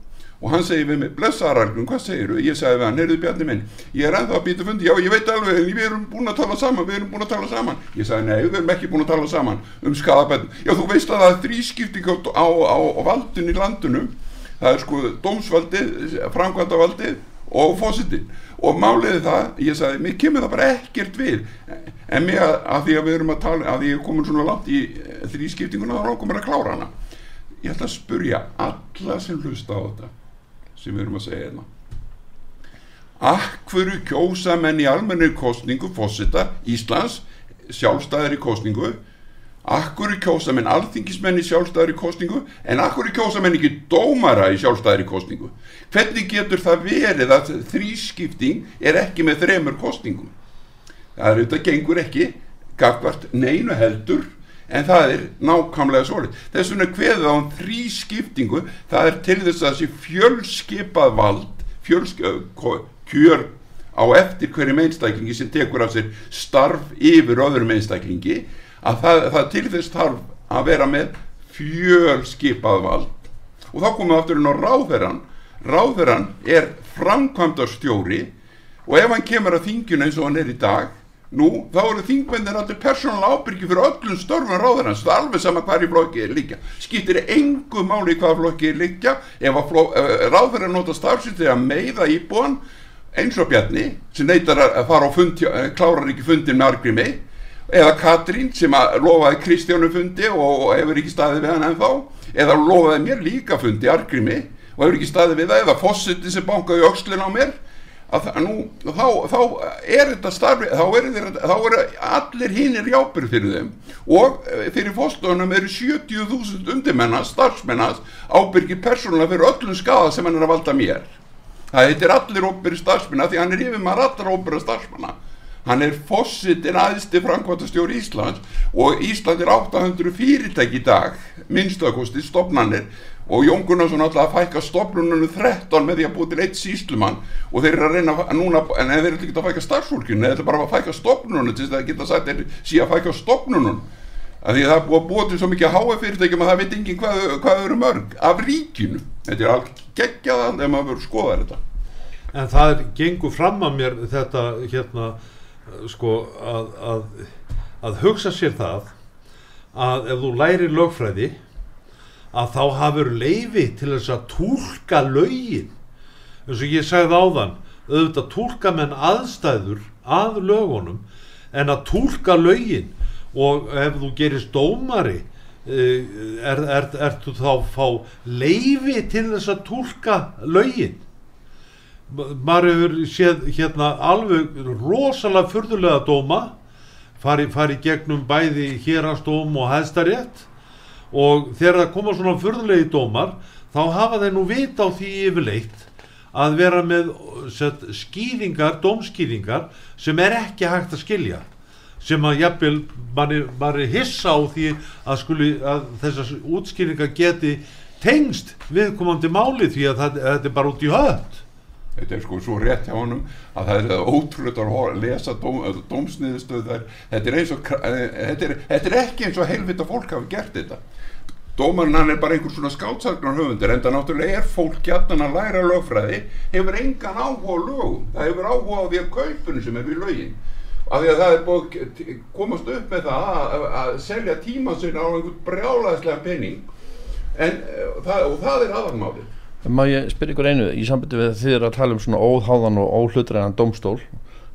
og hann segir við mig, blessaðarargun, hvað segir þú? Ég sagði við hann, heyrðu Bjarni minn, ég er ennþá að býta fundi, já ég veit alveg, við erum búin að tala saman, við erum búin að tala saman. Ég sagði, nei, við erum ekki búin að tala saman um skadabættum. Já, þú veist að það er þrískipting á, á, á valdun í landunum, það er sko dómsvaldið, framkvæmdavaldið og fósitinn. Og máliði það, ég sagði, mér kemur það bara ekkert við, en mér að, því að við erum að tala, að ég er komin svona langt í eh, þrískiptinguna, þá langar mér að klára hana. Ég ætla að spurja alla sem hlusta á þetta sem við erum að segja hérna Akveru kjósa menn í almennir kostningu fósita Íslands sjálfstæðir í kostningu Akveru kjósa menn alþingismenn í sjálfstæðir í kostningu en akveru kjósa menn ekki dómara í sjálfstæðir í kostningu Hvernig getur það verið að þrískipting er ekki með þremur kostningum Það er auðvitað gengur ekki gagvart neinu heldur en það er nákvæmlega svolít þess vegna hverðu á þrý skiptingu það er til þess að þessi fjölskipað vald fjölskipað kjör á eftir hverju einstaklingi sem tekur af sér starf yfir öðrum einstaklingi að það, það til þess þarf að vera með fjölskipað vald. Og þá komum við aftur inn á ráðherran ráðherran er framkvæmdarstjóri og ef hann kemur að þinginu eins og hann er í dag Nú, þá eru þingmennir allir persónulega ábyrgi fyrir öllum störfum ráðarans, það er alveg sama hvað í flokki er líka. Skýttir engu máli hvað flokki er líka, ef uh, ráðarinn nota starfsins þegar meiða íbúan, eins og Bjarni, sem neytar að fara á fund, uh, klárar ekki fundin með Argrimi, eða Katrín sem að lofaði Kristjánu fundi og, hefur ekki staðið við hann ennþá, eða lofaði mér líka fundi Argrimi og hefur ekki staðið við það, eða Fossetti sem bankaði aukslinn á mér, að nú, þá, þá er þetta starfi, þá eru er allir hinnir jápir fyrir þeim. Og eh, fyrir fórstöðunum eru 70.000 undirmennar, starfsmennar ábyrgir persónulega fyrir öllum skada sem hann er að valda mér. Það heitir allir óbyrgir starfsmennar því hann er yfir maður allra óbyrgir starfsmennar hann er fósittin aðstu framkvæmtastjóri Íslands og Ísland er 800 fyrirtæk í dag minnstakosti stopnannir og Jón Gunnarsson alltaf að fækka stopnunum 13 með því að búið til eitt síslumann og þeir eru að reyna núna, en þeir eru ekki að fækka starfsfólkinu, þeir eru bara að fækka stopnunum til þess að geta sagt þeir síðan að fækka stopnunum að því að það búið að búið til svo mikið háa fyrirtækjum að það veit enginn hvað, hvað eru mörg af ríkinu, þetta er allt geggjaðan ef maður verður að skoða þetta. En það er, gengur fram að mér þetta hérna sko að, að, að hugsa sér það að ef þú læri lögfræði að þá hafur leifi til þess að tólka lögin. Eins og ég sagði áðan auðvitað tólka menn aðstæður að lögunum en að tólka lögin. Og ef þú gerist dómari eh, er, er, er þú þá fá leifi til þess að tólka lögin maður hefur séð hérna alveg rosalega fyrðulega dóma fari, fari gegnum bæði hérastóm og hæðstarétt og þegar það koma svona fyrðulegi dómar þá hafa þeir nú vita á því yfirleitt að vera með set, skýringar, dómskýringar sem er ekki hægt að skilja sem að jafnvel mann er hissa á því að, skuli, að þessar útskýringar geti tengst viðkomandi máli því að þetta er bara út í hönd þetta er sko svo rétt hjá honum að það er ótrúlega að lesa dóm, dómsniðstöð þetta er, og, þetta, er, þetta er ekki eins og heilvita fólk hafi gert þetta. Dómarinn hann er bara einhvers svona skáttsagnar höfundur en það náttúrulega er fólk gætnan að læra lögfræði hefur engan áhuga á lögum. Það hefur áhuga á því að kaupunum sem er við lögin. Af því að það er búið komast upp með það að, að selja tíma sinna á einhvern brjálaðislega penning en, það, og það er aðalmálið Má ég spyrja ykkur einu í sambandi við þið eru að tala um svona óháðan og óhlutræðan domstól,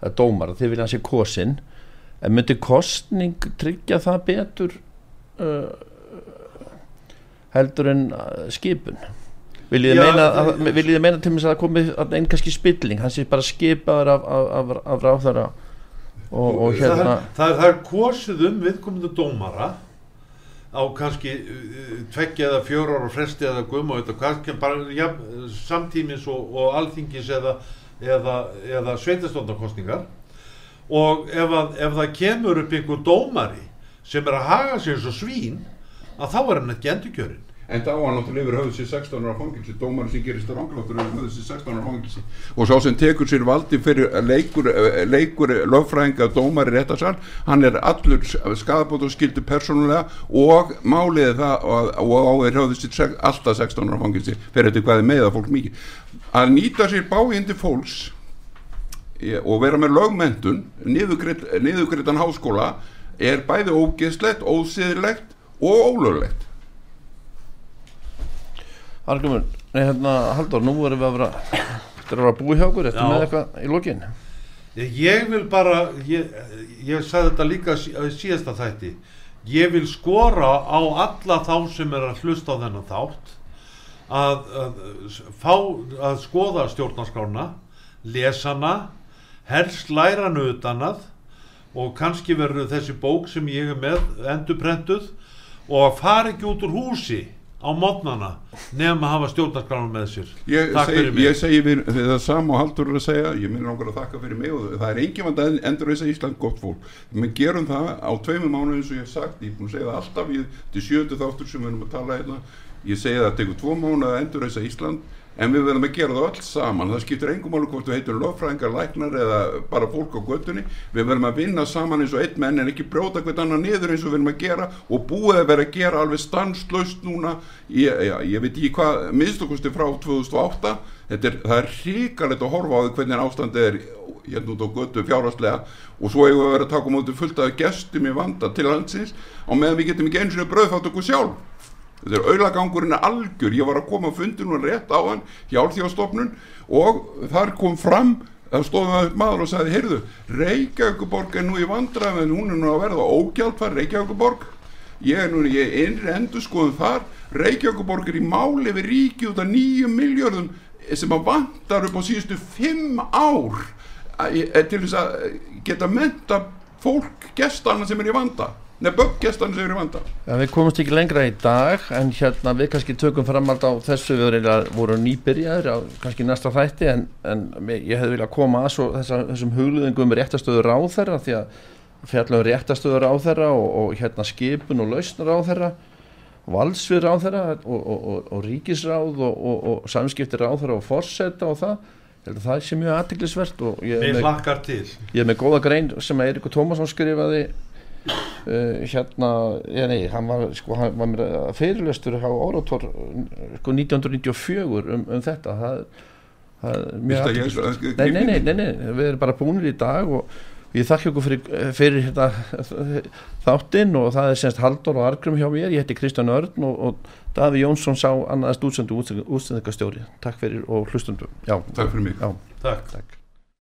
eða dómar þið vilja sé kosin en myndi kostning tryggja það betur uh, heldur en uh, skipun? Viljið þið meina, að, viljið meina til þess að það komi einn kannski spilling, hann sé bara skipaður af, af, af, af ráþara og, og hérna það, það, það er kosið um viðkomindu dómara á kannski uh, tveggja eða fjórar og fresti eða bara ja, samtímis og, og alþingis eða, eða, eða sveitastóndarkostningar og ef, að, ef það kemur upp einhver dómari sem er að haga sér svo svín að þá er hann ekki endurkjörin En þá var náttúrulega yfir höfðu sér 16 ára fangilsi, dómarinn sem gerist rangláttur yfir höfðu sér 16 ára fangilsi. Og sá sem tekur sér valdi fyrir leikur, leikur lögfræðinga dómari réttarsal, hann er allur skadabótt og skildur persónulega og máliði það og, og á er höfðu sér alltaf 16 ára fangilsi fyrir þetta hvað er meða fólk mikið. Að nýta sér báindi fólks eh, og vera með lögmentun, niðugreitan háskóla, er bæði ógeðslegt, ósiðilegt og ólöglegt. Argrymur, nei hérna Halldór, nú erum við að vera Þetta er að vera búið hjá okkur, þetta Já. með eitthvað í lokin? Ég, vil bara, ég, ég sagði þetta líka síðasta þætti, ég vil skora á alla þá sem er að hlusta á þennan þátt að, að, fá, að skoða stjórnarskrána, lesa hana, helst læra hana utan að og kannski verður þessi bók sem ég er með endurprentuð og að fara ekki út úr húsi á mótnana nefn að hafa stjórnarskrána með sér. Ég Takk segi, ég segi við, við það sama og Haldur að segja, ég minn langar að þakka fyrir mig og það er engin vand að endur þess að Ísland gott fólk. Við gerum það á tveimur mánu eins og ég hef sagt, ég er búin að segja það alltaf, ég, til sjöndu þáttur sem við erum að tala hérna, ég segi það að tekur tvo mánu að endur þess að Ísland, en við verðum að gera það öll saman, það skiptir engum máli hvort við heitum lögfræðingar, læknar eða bara fólk á göttunni, við verðum að vinna saman eins og einn menn en ekki brjóta hvert annar niður eins og við verðum að gera. Og búið að vera að gera alveg stanslaust núna, ég, já, ég veit ekki hvað minnstakosti frá 2008 þetta er, það er hrikalegt að horfa á því hvernig ástandið er hérna út á götu fjárhastlega og svo hefur við verið að taka móti fullt af gestum í vanda til landsins á meðan við getum ekki eins og bröðfátt okkur sjálf þetta er auðlagangurinn algjör. Ég var að koma að fundinu og rétt á hann hjá alþjóðstofnun og þar kom fram það stóðum að maður og sagði heyrðu, Reykjavíkuborg er nú í vandræðum en hún er nú að verða ógjaldfær Reykjavíkuborg ég er nú ég er innri endur skoðum þar. Reykjavíkuborg er í máli við ríki út af nýju miljörðum sem að vantar upp á síðustu fimm ár að- eh, til þess að geta menta fólk gestana sem er í vanda nefn gestana sem er í vanda. Ja, Við komumst ekki lengra í dag en hérna við kannski tökum framald á þessu. Við vorum, nýbyrjaður á kannski næsta þætti en, en ég hefði viljað koma að svo þessa, þessum hugluðingum um réttastöður ráðherra því að fjallum réttastöður ráðherra og, og hérna skipun og lausnar ráðherra valsvið ráðherra og, og, og, og ríkisráð og, og samskipti ráðherra og forseta og það. Það sé mjög aðtiklisvert og ég er Mér með, hlakkar til. ég er með góða grein sem að Eirikur Tómasson skrifaði uh, hérna, ég nei, hann var sko, hann var mér að fyrirlestur á Orator sko 1994 um, um þetta. Það, það er mjög að- nei, nei, nei, nei, nei, við erum bara búinir í dag og ég þakka ykkur fyrir, fyrir hérna, þáttinn og það er semst Halldór og Argrum hjá mér, ég heiti Kristján Örn og, og Daví Jónsson sá annaðast útsendu útsendingastjóri. Takk fyrir og hlustundum já, Takk fyrir mig. Já, Takk. takk